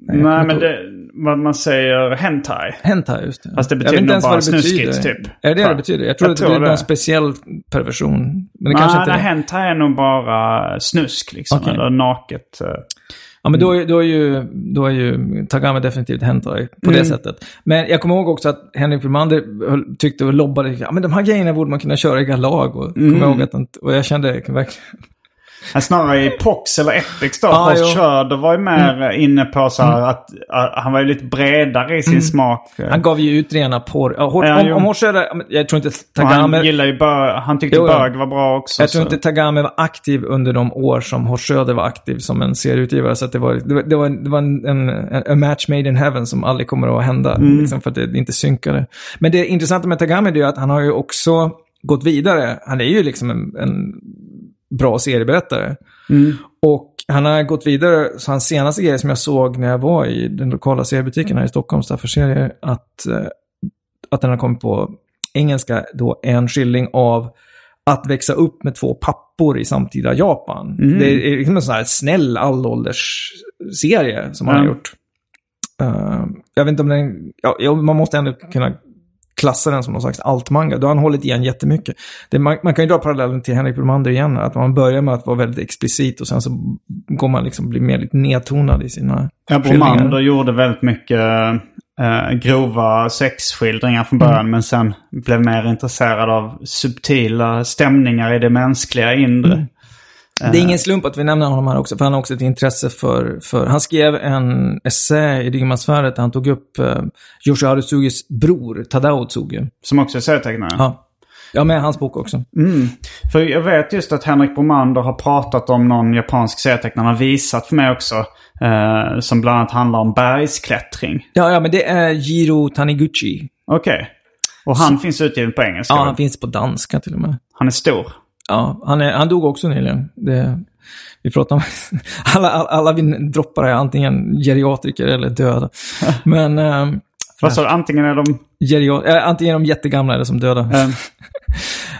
Nej, men det, vad man säger hentai. Hentai, just det. Fast det betyder nog bara det snuskigt, typ. Är det det det betyder? Jag tror Jag att det tror är det. någon speciell perversion. Men det Nej, kanske inte nej, är. hentai är nog bara snusk liksom. Okej. Eller naket. eh. Ja, men då är, då är ju, då är ju Tagame definitivt hentai på det Mm. sättet. Men jag kommer ihåg också att Henrik Brumander höll- tyckte och lobbade, ja men de här grejerna borde man kunna köra i Galag. Och, Mm. ihåg att, och jag kände verkligen, Snarare i Pox eller Epics då. Ja, Horst. Schröder var ju mer inne på så här att, att han var ju lite bredare i sin smak. han gav ju ut rena porr. Ja, Ja, om, om Horshöder, jag tror inte Och han Tagame, gillar ju bög. Han tyckte Jo, jo. bög var bra också. jag tror så. inte Tagame var aktiv under de år som Horst Schröder var aktiv som en serieutgivare. Så det var, det var, det var, det var en, en, en match made in heaven som aldrig kommer att hända. Mm. Liksom för att det inte synkade. Men det intressanta med Tagame är ju att han har ju också gått vidare. Han är ju liksom en, en bra serieberättare. Och han har gått vidare, så hans senaste grej som jag såg när jag var i den lokala seriebutiken här i Stockholm, för serier, att, eh, att den har kommit på engelska då en skildring av att växa upp med två pappor i samtida Japan. Det är liksom en sån här snäll allålders-serie som han Ja. har gjort. Eh, jag vet inte om den... Ja, man måste ändå kunna klassa den som någon slags altmanga. Då har han hållit igen jättemycket. Det, man, man kan ju dra parallellen till Henrik Bromander igen. Att man börjar med att vara väldigt explicit och sen så går man liksom bli mer lite nedtonad i sina Ja. Bromander gjorde väldigt mycket eh, grova sexskildringar från början. Men sen blev mer intresserad av subtila stämningar i det mänskliga inre. Det är ingen slump att vi nämner honom här också, för han har också ett intresse för... för han skrev en essä i Dygmasfäret där han tog upp uh, Yoshiharu Tsugis bror, Tadao Tsugi. Som också är serietecknare. Ja. ja, med hans bok också. Mm. För jag vet just att Henrik Bromander har pratat om någon japansk serietecknare. Han har visat för mig också. Eh, som bland annat handlar om bergsklättring. Ja, ja, men det är Jiro Taniguchi. Okej. Och han finns utgiven på engelska? Ja, han finns på danska till och med. han är stor. Ja, han, är, han dog också nyligen. Det, vi pratar om... alla, alla, alla vi droppar är antingen geriatriker eller döda. Men... ehm, Vad sa du? Antingen är de... geria- äh, antingen är de jättegamla eller som döda. eh,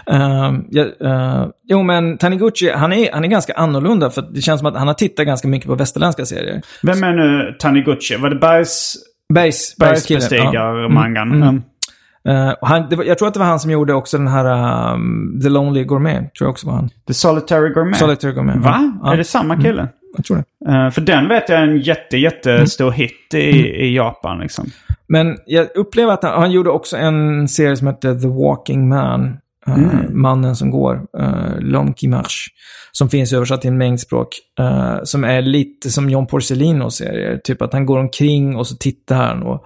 Ehm, ja, eh, jo, men Taniguchi, han är, han är ganska annorlunda för det känns som att han har tittat ganska mycket på västerländska serier. vem är nu Taniguchi? Var det bergs, Bergs, Bergskillen, ja. bergsbestigarmangan? Mm, mm. Mm. Och han, var, jag tror att det var han som gjorde också den här um, The Lonely Gourmet. Tror jag också var han. The Solitary Gourmet? Solitary Gourmet. Va? Ja. Är det samma kille? Jag tror det. Eh, för den vet jag är en jätte, jättestor Mm. hit i, i Japan liksom. Men jag upplever att han, han gjorde också en serie som hette The Walking Man. eh, Mannen som går. Uh, L'homme qui marche. Som finns översatt till en mängd språk. eh, som är lite som John Porcelinos serier. Typ att han går omkring och så tittar han och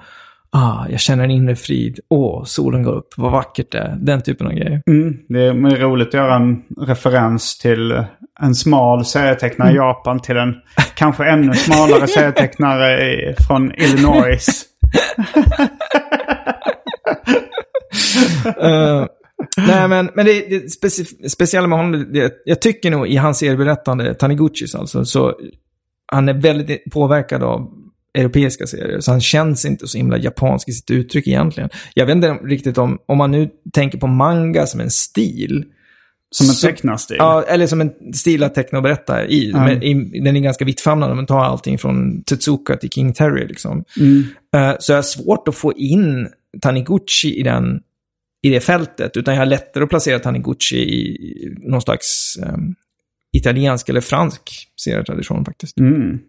Ah, jag känner en inre frid. Åh, solen går upp. Vad vackert det är. Den typen av grejer. Mm. Det är roligt att göra en referens till en smal serietecknare Mm. i Japan till en kanske ännu smalare serietecknare i, från Illinois. Eh, nej, men, men det, det speci- speciella med honom, det, jag tycker nog i hans serieberättande, Taniguchis alltså, så han är väldigt påverkad av europeiska serier. Så han känns inte så himla japansk i sitt uttryck egentligen. Jag vet inte riktigt om, om man nu tänker på manga som en stil. Som en tecknarstil. Ja, eller som en stil att teckna och berätta i. Men i den är ganska vittfamnande. Man tar allting från Tetsuka till King Terry liksom. Eh, Så jag har svårt att få in Taniguchi i, den, i det fältet. Utan jag har lättare att placera Taniguchi i någon slags eh, italiensk eller fransk serietradition faktiskt. Mm.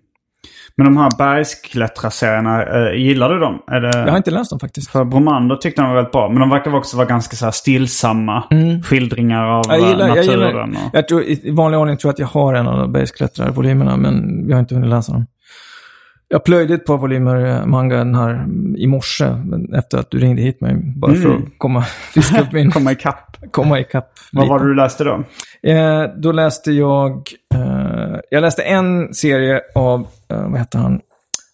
Men de här bergsklättrarserierna, eh, gillar du dem? Det... Jag har inte läst dem faktiskt. För Bromander tyckte de var väldigt bra. Men de verkar också vara ganska så här stillsamma skildringar av Mm. Jag gillar, eh, jag, naturen. gillar, och... jag tror, I vanlig ordning tror jag att jag har en av bergsklättrarvolymerna, men jag har inte hunnit läsa dem. Jag plöjde ett par volymer eh, manga den här mm, i morse, efter att du ringde hit mig, bara för att komma, fiska upp min, Komma ikapp. Komma ikapp. Vad var det du läste då? Eh, då läste jag, eh, jag läste en serie av, eh, vad heter han,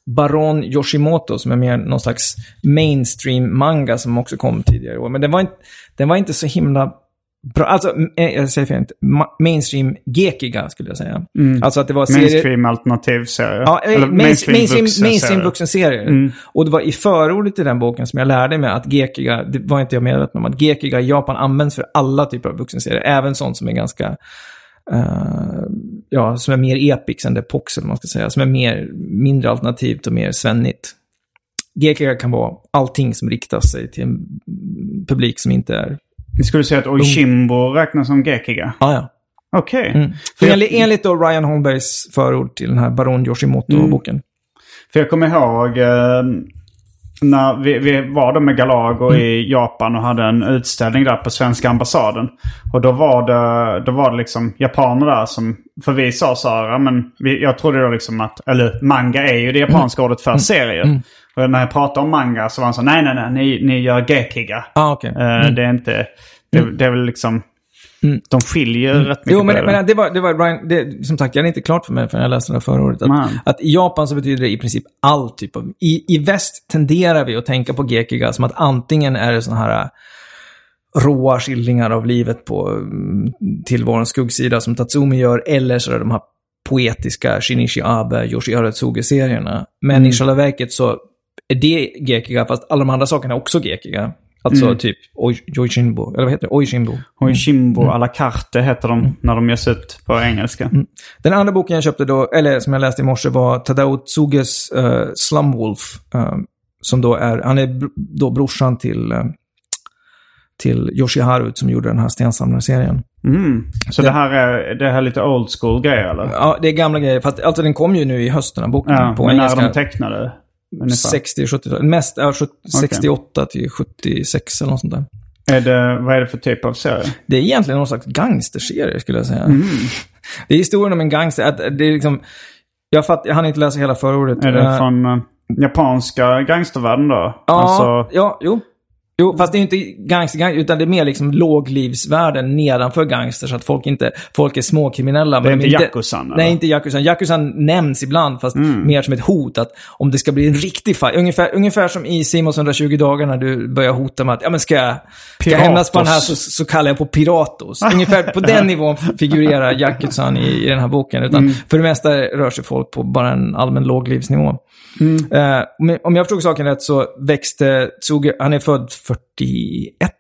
Baron Yoshimoto som är mer någon slags mainstream manga som också kom tidigare i år. Men den var inte, den var inte så himla bra. Alltså, eh, jag säger. Ma- mainstream gekiga skulle jag säga. Alltså att det var serier... Mainstream alternativserie? Ja, eh, Eller mainstream, mainstream, vuxenserie? mainstream vuxenserier. Och det var i förordet till den boken som jag lärde mig att gekiga, det var inte jag medveten om, att gekiga i Japan används för alla typer av vuxenserier. Även sånt som är ganska, eh, ja, som är mer epics än det pox, eller man ska säga. Som är mer, mindre alternativt och mer svennigt. Gekiga kan vara allting som riktar sig till en publik som inte är... Skulle du säga att Oishimbo räknas som gekiga? Ah, ja. Okej. Mm. För jag- Enligt, enligt då Ryan Holmbergs förord till den här Baron Yoshimoto-boken. För jag kommer ihåg eh, när vi, vi var då med Galago Mm. i Japan och hade en utställning där på svenska ambassaden. Och då var det, då var det liksom japaner där som, för vi sa så här, ja, men vi, jag trodde då liksom att, eller manga är ju det japanska ordet för serier. Och när jag pratade om manga så var han så nej nej nej, ni, ni gör gekiga. Ah, okej. Eh, Det är inte, det, det är väl liksom, de skiljer rätt mycket Jo, men, det. men det var, det var Ryan, det, som sagt, jag är inte klart för mig förrän jag läste det förra året. Att, att i Japan så betyder det i princip all typ av... I, I väst tenderar vi att tänka på gekiga som att antingen är det sådana här råa skildringar av livet på mm, tillvarons skuggsida som Tatsumi gör, eller så är det de här poetiska Shinichi Abe, Yoshi Aratsuge-serierna. Men Mm. i själva verket så är det gekiga, fast alla de andra sakerna är också gekiga. Alltså Mm. typ Oi- Yoishinbo, eller vad heter det? Oishinbo. Och Shimbo Mm. à la carte heter de när de ges ut på engelska. Den andra boken jag köpte då, eller som jag läste i morse, var Tadao Tsuges uh, Slumwolf. eh, som då är, han är då brorsan till, eh, till Yoshiharu som gjorde den här stensamlarserien. Mm. Så Det- det här är, det här är lite old school grejer eller? Ja, det är gamla grejer. Fast alltså den kom ju nu i hösten, boken. Ja, på men när engelska. de tecknade? Ungefär. 60-70-tal. Mest 70, 68 till 76 eller något sånt där. Är det, vad är det för typ av serie? Det är egentligen någon slags gangsterserie skulle jag säga. Mm. Det är historien om en gangster. Att det är liksom, jag, fatt, jag hann inte läsa hela förordet. Är det Eh, från eh, japanska gangstervärlden då? Ja, Alltså, ja, jo. Jo, fast det är inte gangster, gang- utan det är mer liksom låglivsvärlden nedanför gangster. Så att folk inte, folk är småkriminella. Det är men inte Yakuzan, eller? Nej, inte Yakuzan. Yakuzan nämns ibland, fast Mm. mer som ett hot. Att om det ska bli en riktig fight. Ungefär, ungefär som i Simons 120 dagar när du börjar hota med att, ja men ska jag, ska jag hämnas på den här så, så kallar jag på Piratos. Ungefär på den nivån figurerar Yakuzan i, i den här boken. Utan Mm. för det mesta rör sig folk på bara en allmän låglivsnivå. Eh, men om jag förstod saken rätt så växte Tsuge, han är född 41.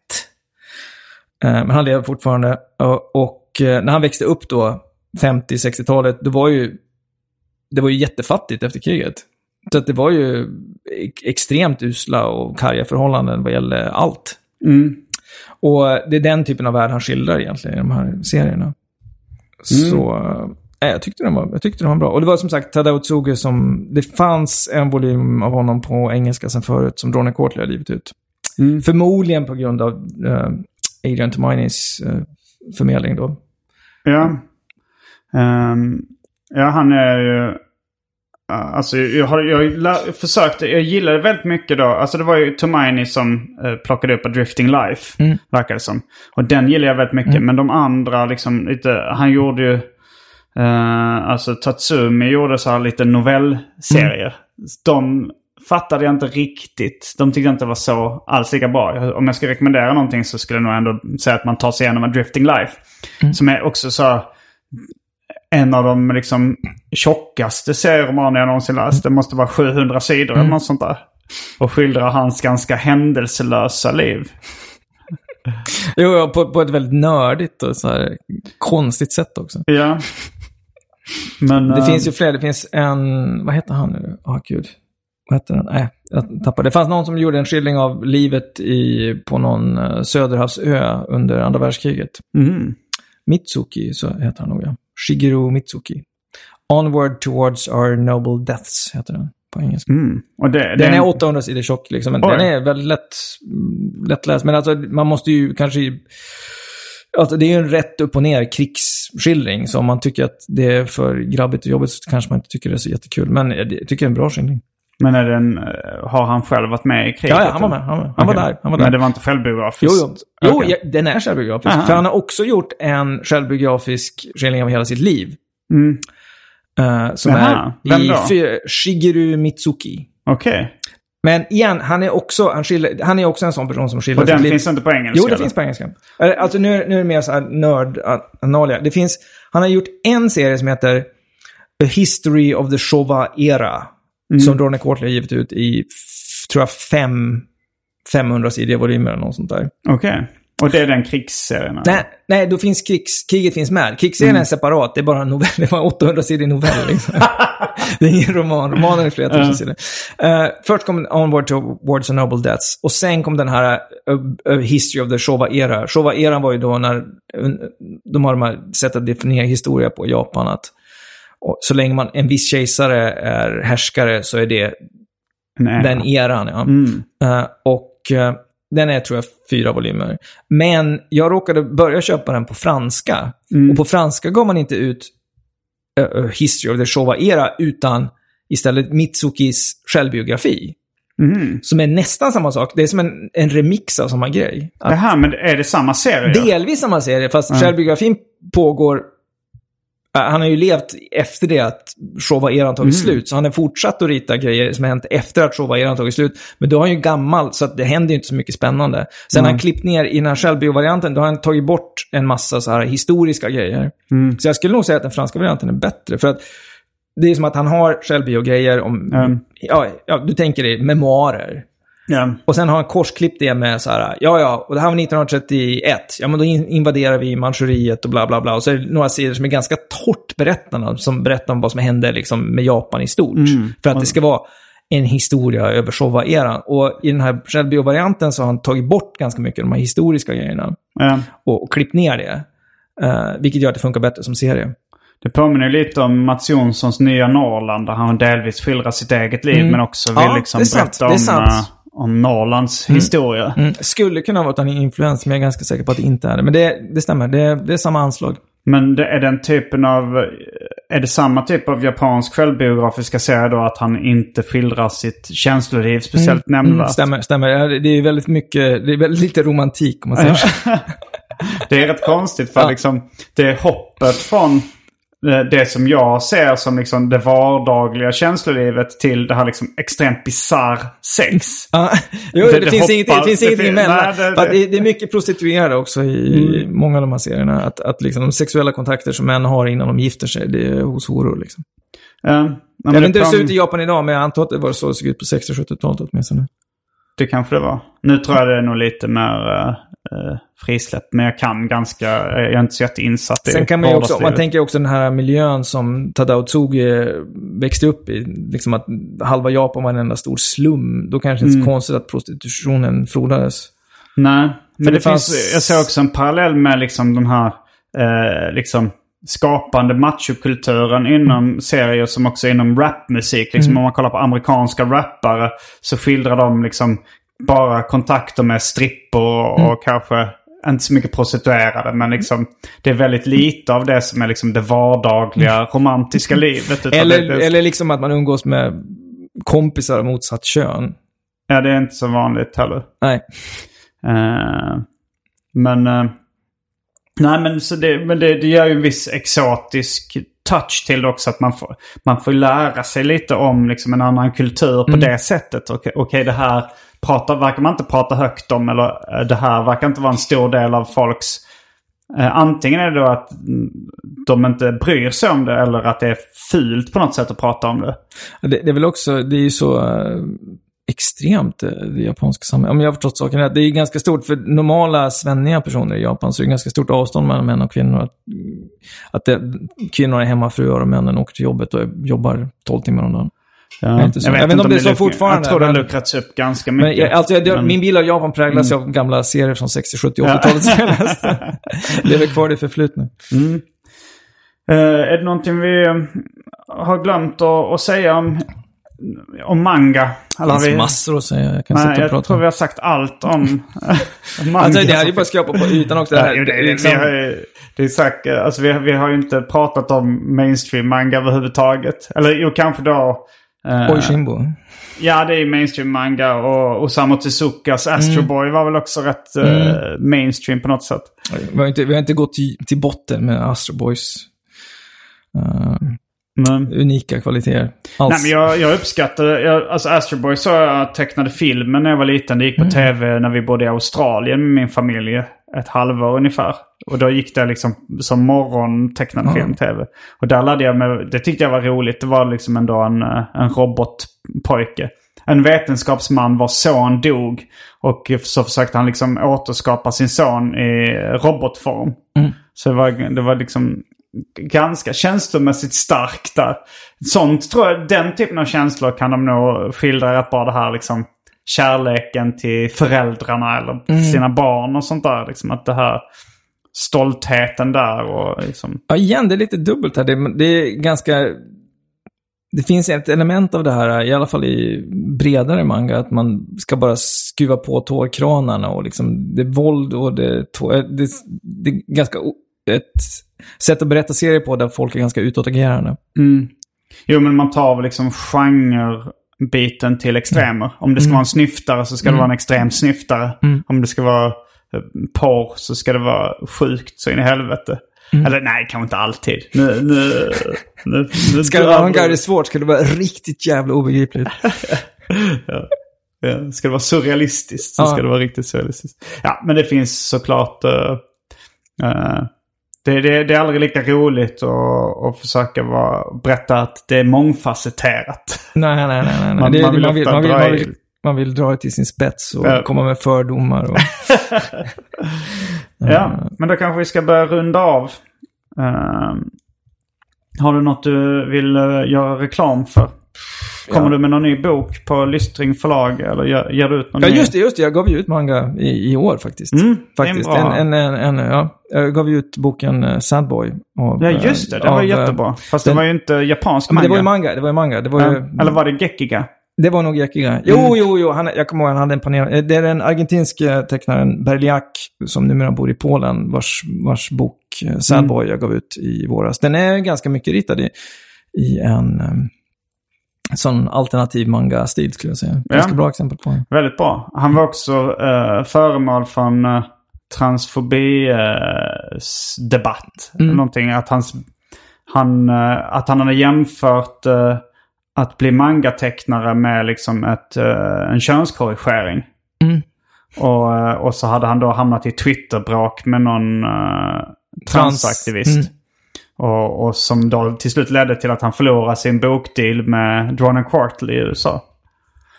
Eh, men han lever fortfarande. Och, och eh, när han växte upp då, 50-60-talet, då var ju, det var ju jättefattigt efter kriget. Så att det var ju ex- extremt usla och karga förhållanden vad gäller allt. mm. Och det är den typen av värld han skildrar egentligen i de här serierna. Så äh, jag, tyckte den var, jag tyckte den var bra. Och det var som sagt Tadao Tsuge som... Det fanns en volym av honom på engelska sen förut som Ronny Courtley har givit ut. Mm. Förmodligen på grund av äh, Adrian Tominis äh, förmedling då. Ja. Ehm, ja, han är ju... Alltså jag har jag lä- försökt, jag gillade väldigt mycket då. Alltså det var ju Tomaini som eh, plockade upp A Drifting Life. Mm. Verkar det som. Och den gillade jag väldigt mycket. Men de andra liksom lite, han gjorde ju... eh, alltså Tatsumi gjorde så här lite novellserier. De fattade jag inte riktigt. De tyckte inte det var så alls lika bra. Om jag ska rekommendera någonting så skulle jag nog ändå säga att man tar sig igenom A Drifting Life. Som är också så en av de liksom tjockaste serieromaner jag någonsin läst. Det måste vara 700 sidor eller något sånt där. Och skildrar hans ganska händelselösa liv. Jo, på, på ett väldigt nördigt och så här konstigt sätt också. Ja. Men, Det eh, finns ju fler. Det finns en... Vad heter han nu? Ja, gud. Vad heter den? Nej, jag tappade. Det fanns någon som gjorde en skildring av livet i, på någon eh, söderhavsö under andra världskriget. Mm. Mitsuki, så heter han nog ja. Shigeru Mitsuki. Onward towards our noble deaths, heter den på engelska. Mm. Det, det Den är en- 800 sidor tjock, liksom. men den är väldigt lätt, mm, lättläst. Men alltså, man måste ju kanske... Alltså, det är ju en rätt upp och ner krigsskildring, så om man tycker att det är för grabbigt och jobbigt så kanske man inte tycker det är så jättekul. Men jag tycker det är en bra skildring. Men är den, eh, har han själv varit med i kriget? Ja, ja, han var med. Han var, han var Okej. där. Han var där. Men det var inte självbiografiskt? Jo, jo. jo Okej. ja, den är självbiografisk. Aha. För han har också gjort en självbiografisk skildring av hela sitt liv. Mm. eh, som Jaha, är vem i Shigeru Mitsuki. Okej. Men igen, han är också, han skildrar, han är också en sån person som skildrar Och den sitt liv. finns inte på engelska? Jo, det eller? finns på engelska. Alltså nu, nu är det mer så här nörd-analia. Det finns, han har gjort en serie som heter A History of the Showa Era. Mm. Som Ronny Courtley har givit ut i, tror jag, fem, 500 sidiga volymer eller något sånt där. Okej. Och det är den krigsserien? Nej, nej, då finns krigs, kriget finns med. Krigsserien Mm. är separat, det är bara en novell. Det var 800 sidor novell. Liksom. det är ingen roman. Romanen är flera tusen sidor. Eh, först kom Onward towards a Noble Deaths. Och sen kom den här uh, uh, History of the Showa-era. Showa-eran var ju då när uh, de har de här sätt att definiera historia på Japan. Att, och så länge man, en viss kejsare är härskare så är det Nej. den eran. Ja. Mm. Eh, och eh, den är, tror jag, fyra volymer. Men jag råkade börja köpa den på franska. Mm. Och på franska gav man inte ut uh, History of the Showa-era, utan istället Mitsukis självbiografi. Mm. Som är nästan samma sak. Det är som en, en remix av samma grej. Att Jaha, men är det samma serie? delvis samma serie, fast självbiografin pågår Han har ju levt efter det att Showa-eran tagit slut, så han har fortsatt att rita grejer som har hänt efter att Showa-eran tagit slut. Men då är han ju gammal, så det händer ju inte så mycket spännande. Sen har han klippt ner i den här självbio-varianten, då har han tagit bort en massa så här historiska grejer. Så jag skulle nog säga att den franska varianten är bättre, för att det är som att han har självbio-grejer om, Mm. ja, ja, du tänker dig memoarer. Ja. Och sen har han korsklippt det med så här, ja ja, och det här var 1931, ja men då in- invaderar vi Manchuriet och bla bla bla. Och så är det några sidor som är ganska torrt berättande, som berättar om vad som hände liksom, med Japan i stort. För att det ska vara en historia över Showa-eran. Och i den här självbio-varianten så har han tagit bort ganska mycket av de här historiska grejerna Ja. och, och klippt ner det. Eh, vilket gör att det funkar bättre som serie. Det påminner lite om Mats Jonssons nya Norrland där han delvis skildrar sitt eget liv men också vill Ja, liksom berätta Det är om, sant. Om Norrlands historia. Mm. Skulle kunna vara en influens, men jag är ganska säker på att det inte är det. Men det, det stämmer, det, det är samma anslag. Men det är den typen av... Är det samma typ av japansk självbiografiska serie då att han inte skildrar sitt känsloliv speciellt Mm, nämnvärt? stämmer, stämmer. Det är väldigt mycket, det är väldigt lite romantik om man säger så. Det är rätt konstigt för Ja. liksom, det är hoppet från det som jag ser som liksom det vardagliga känslolivet till det här liksom extremt bisarr sex. Ja, jo, Det- det, det finns hoppar- ingenting, det finns fin- emellan. det- det- är mycket prostituerade också i många av de här serierna. Att, att liksom de sexuella kontakter som män har innan de gifter sig, det är hos horor liksom. Ja, Jag vet inte hur det ser ut i Japan idag, men jag antar att det var så det såg ut på 60-70-talet åtminstone. Det kanske det var. Nu tror jag det är nog lite mer uh, frisläppt. Men jag kan ganska... eh, Jag är inte så jätteinsatt i Sen kan man ju också, man tänker också den här miljön som Tadao Tsugi växte upp i. Liksom att halva Japan var en enda stor slum. Då kanske det inte är så konstigt att prostitutionen frodades. Nej, men det det, fanns- finns... Jag ser också en parallell med liksom de här... eh, liksom skapande machokulturen inom serier som också inom rapmusik. Liksom Om man kollar på amerikanska rappare så skildrar de liksom bara kontakter med strippor och kanske inte så mycket prostituerade. Men liksom det är väldigt lite av det som är liksom det vardagliga romantiska livet. utan Eller, det, eller liksom att man umgås med kompisar av motsatt kön. Ja, det är inte så vanligt heller. Nej. Eh, men... eh, nej, men, så det, men det, det gör ju en viss exotisk touch till det också. Att man får, man får lära sig lite om liksom, en annan kultur på det sättet. Okej, okej, det här pratar, verkar man inte prata högt om. Eller eh, det här verkar inte vara en stor del av folks... Eh, antingen är det då att mm, de inte bryr sig om det eller att det är fult på något sätt att prata om det. Det, det är väl också, det är ju så eh, extremt, eh, det japanska samhället. Om jag har förstått saken rätt. Det är ju ganska stort, för normala svenniga personer i Japan så är det ganska stort avstånd mellan män och kvinnor. Att, att det, kvinnor är hemmafruar och männen åker till jobbet och jobbar 12 timmar om dagen. Ja. är så. Jag vet inte om det är så fortfarande, Jag tror det har luckrats upp ganska mycket. Men jag, alltså, jag, Men- min bild av Japan präglas ju av gamla serier från 60, 70, 80-talet. som jag läste. Lever kvar i det förflutna. Eh, är det någonting vi eh, har glömt att, att säga om, om manga? Det Eller har finns vi... massor att säga. Jag kan Nej, sitta och jag prata tror vi har sagt allt om, manga. Alltså, det hade ju bara skrapat på ytan också. Det, här, det, det, det, liksom, vi har, ju- det är sagt, eh, alltså vi, har- vi har ju inte pratat om mainstream manga överhuvudtaget. Eller jo, kanske då... eh, Oishimbo. Ja, det är mainstream manga och Osamu Tezukas Astro Boy var väl också rätt eh, mainstream på något sätt. Vi har inte, vi har inte gått till, till botten med Astro Boys eh, Men, unika kvaliteter. Alls. nej, men jag, jag uppskattar, jag, alltså Astro Boy så jag tecknade filmen när jag var liten. Det gick på tv när vi bodde i Australien med min familj ett halvår ungefär. Och då gick det liksom som morgon tecknad film-tv. Och där lärde jag mig, det tyckte jag var roligt. Det var liksom ändå en, eh, en robotpojke. En vetenskapsman vars son dog. Och så försökte han liksom återskapa sin son i robotform. Så det var, det var liksom ganska känslomässigt starkt där. Sånt tror jag, den typen av känslor kan de nog skildra rätt bra. Det här liksom kärleken till föräldrarna eller till sina barn och sånt där. Liksom att det här stoltheten där och liksom... Ja, igen, det är lite dubbelt här. Det, det är ganska... Det finns ett element av det här, i alla fall i bredare manga, att man ska bara skruva på tårkranarna och liksom det är våld och det tår, det, det är ganska ett sätt att berätta serier på där folk är ganska utåtagerande. Jo men man tar väl liksom genrebiten till extremer. Om det ska vara en snyftare så ska det vara en extrem snyftare. Om det ska vara eh, porr så ska det vara sjukt så in i helvete. Eller nej, kanske inte alltid. Nu, nu, nu, nu Ska det vara avantgarde svårt ska det vara riktigt jävla obegripligt. ja. Ja, ska det vara surrealistiskt så Ja. ska det vara riktigt surrealistiskt. Ja, men det finns såklart... eh, eh, det, det, det är aldrig lika roligt att, att försöka vara, berätta att det är mångfacetterat. Nej, nej, nej. Man- det, man vill man, vill, ofta man, vill, dra man, i- vill, man vill dra det till sin spets och Ja. komma med fördomar. Och, Ja, men då kanske vi ska börja runda av. Eh, har du något du vill eh, göra reklam för? Kommer du med någon ny bok på Lystring förlag? Eller ger, ger du ut någon ja, ny? just det, just det. Jag gav ju ut manga i, i år faktiskt. Mm, faktiskt. En, en, en, en, ja. Jag gav ju ut boken uh, Sadboy. Av, Ja, just det. Det av, var eh, jättebra. Fast den- det var ju inte japansk Ja, men det var ju manga. manga. Det var ju manga. Det var, ju, Ja, Eller var det Gekiga? det var nog Yakiga. Jo, jo, jo. Han, jag kommer ihåg han hade en panel. eh, Det är den argentinske tecknaren Berliak som numera bor i Polen vars, vars bok eh, Sadboy jag gav ut i våras. Den är ganska mycket ritad i, i en eh, sån alternativ manga-stil skulle jag säga. Ganska Ja. bra exempel på det. Väldigt bra. Han var också eh, föremål för en uh, transfobi-debatt. Mm. Någonting att, hans, han, eh, att han hade jämfört eh, att bli mangatecknare med liksom ett, eh, en könskorrigering. Mm. Och, eh, och så hade han då hamnat i Twitterbråk med någon transaktivist. Mm. Och, och som då till slut ledde till att han förlorade sin bokdeal med Drawn and Quarterly i USA.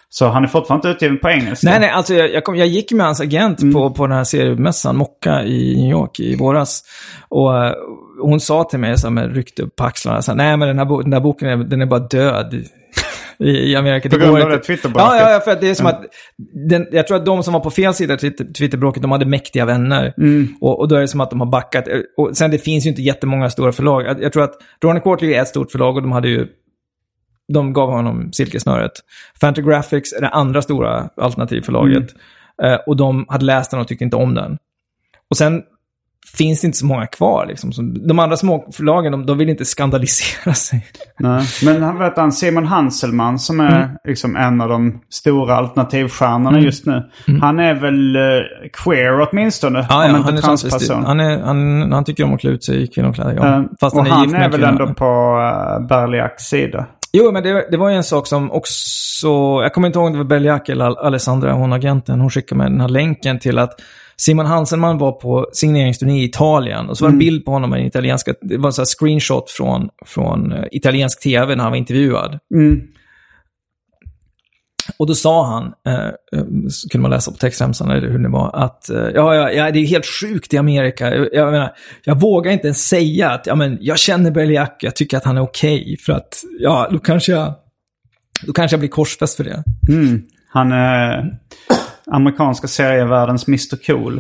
Så han är fortfarande inte utgiven på engelska. Nej, nej, alltså jag, jag, kom, jag gick med hans agent Mm. på, på den här seriemässan, Mocka i New York i våras. Och eh, hon sa till mig, så här, med ryckte upp på axlarna, så här, nej men den här, bo, den här boken är, den är bara död i, Amerika. På grund av inte." det Twitterbråket? Ja, ja, för det är som att, den, jag tror att de som var på fel sida Twitter- Twitterbråket, de hade mäktiga vänner. Mm. Och, och då är det som att de har backat. Och sen det finns ju inte jättemånga stora förlag. Jag, jag tror att Ronny Quarterly är ett stort förlag och de hade ju de gav honom silkesnöret. Fantagraphics är det andra stora alternativförlaget. Eh, och de hade läst den och tyckte inte om den. Och sen finns det inte så många kvar. Liksom. De andra små förlagen, de, de vill inte skandalisera sig. Nej. Men han vet han Simon Hanselman som är Mm. liksom en av de stora alternativstjärnorna just nu. Han är väl uh, queer åtminstone. Mm. Ja, om ja, inte han, är transperson. han, är, han, han tycker om att klä ut sig i kvinnokläder. Ja. Eh, Fast och han är han är, väl ändå på uh, Berliaks sida. Jo, men det, det var ju en sak som också... Jag kommer inte ihåg om det var Belliak eller Al- Alessandra, hon agenten. Hon skickade med den här länken till att Simon Hansenman var på signeringsturné i Italien. Och så var det en bild på honom med en italienska... Det var en sån screenshot från, från eh, italiensk tv när han var intervjuad. Mm. Och då sa han, eh, eh, så kunde man läsa på textremsan eller hur det var, att eh, ja, ja, det är helt sjukt i Amerika. Jag, jag menar, jag vågar inte ens säga att ja, men, jag känner Berliak, jag tycker att han är okej. för att, ja, då kanske jag, då kanske jag blir korsfäst för det. Mm. Han är amerikanska serievärldens Mr Cool.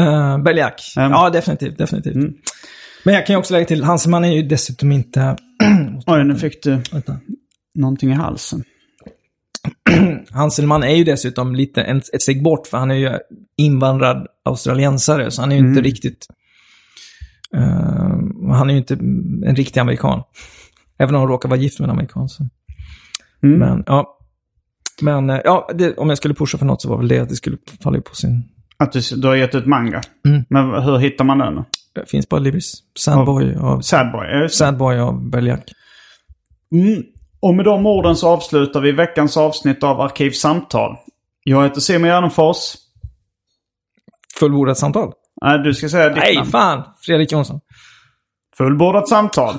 Uh, Berliak, Mm. ja definitivt, definitivt. Men jag kan ju också lägga till, Hanseman är ju dessutom inte... Oj, nu fick du Vänta. någonting i halsen. Hanselman är ju dessutom lite en, ett steg bort, för han är ju invandrad australiensare, så han är ju inte riktigt... eh, han är ju inte en riktig amerikan. Även om han råkar vara gift med en amerikan. Så. Mm. Men, ja. Men, eh, ja, det, om jag skulle pusha för något så var väl det att det skulle falla på sin... Att du, du har gett ut manga. Mm. Men hur hittar man den? Det finns bara Libris. Sadboy av, Sadboy, ja. Sadboy av Berliak. Mm. Och med de orden så avslutar vi veckans avsnitt av Arkivsamtal. Jag heter Simon Gärdenfors. Fullbordat samtal. Nej, du ska säga ditt Nej, namn. fan! Fredrik Jonsson. Fullbordat samtal.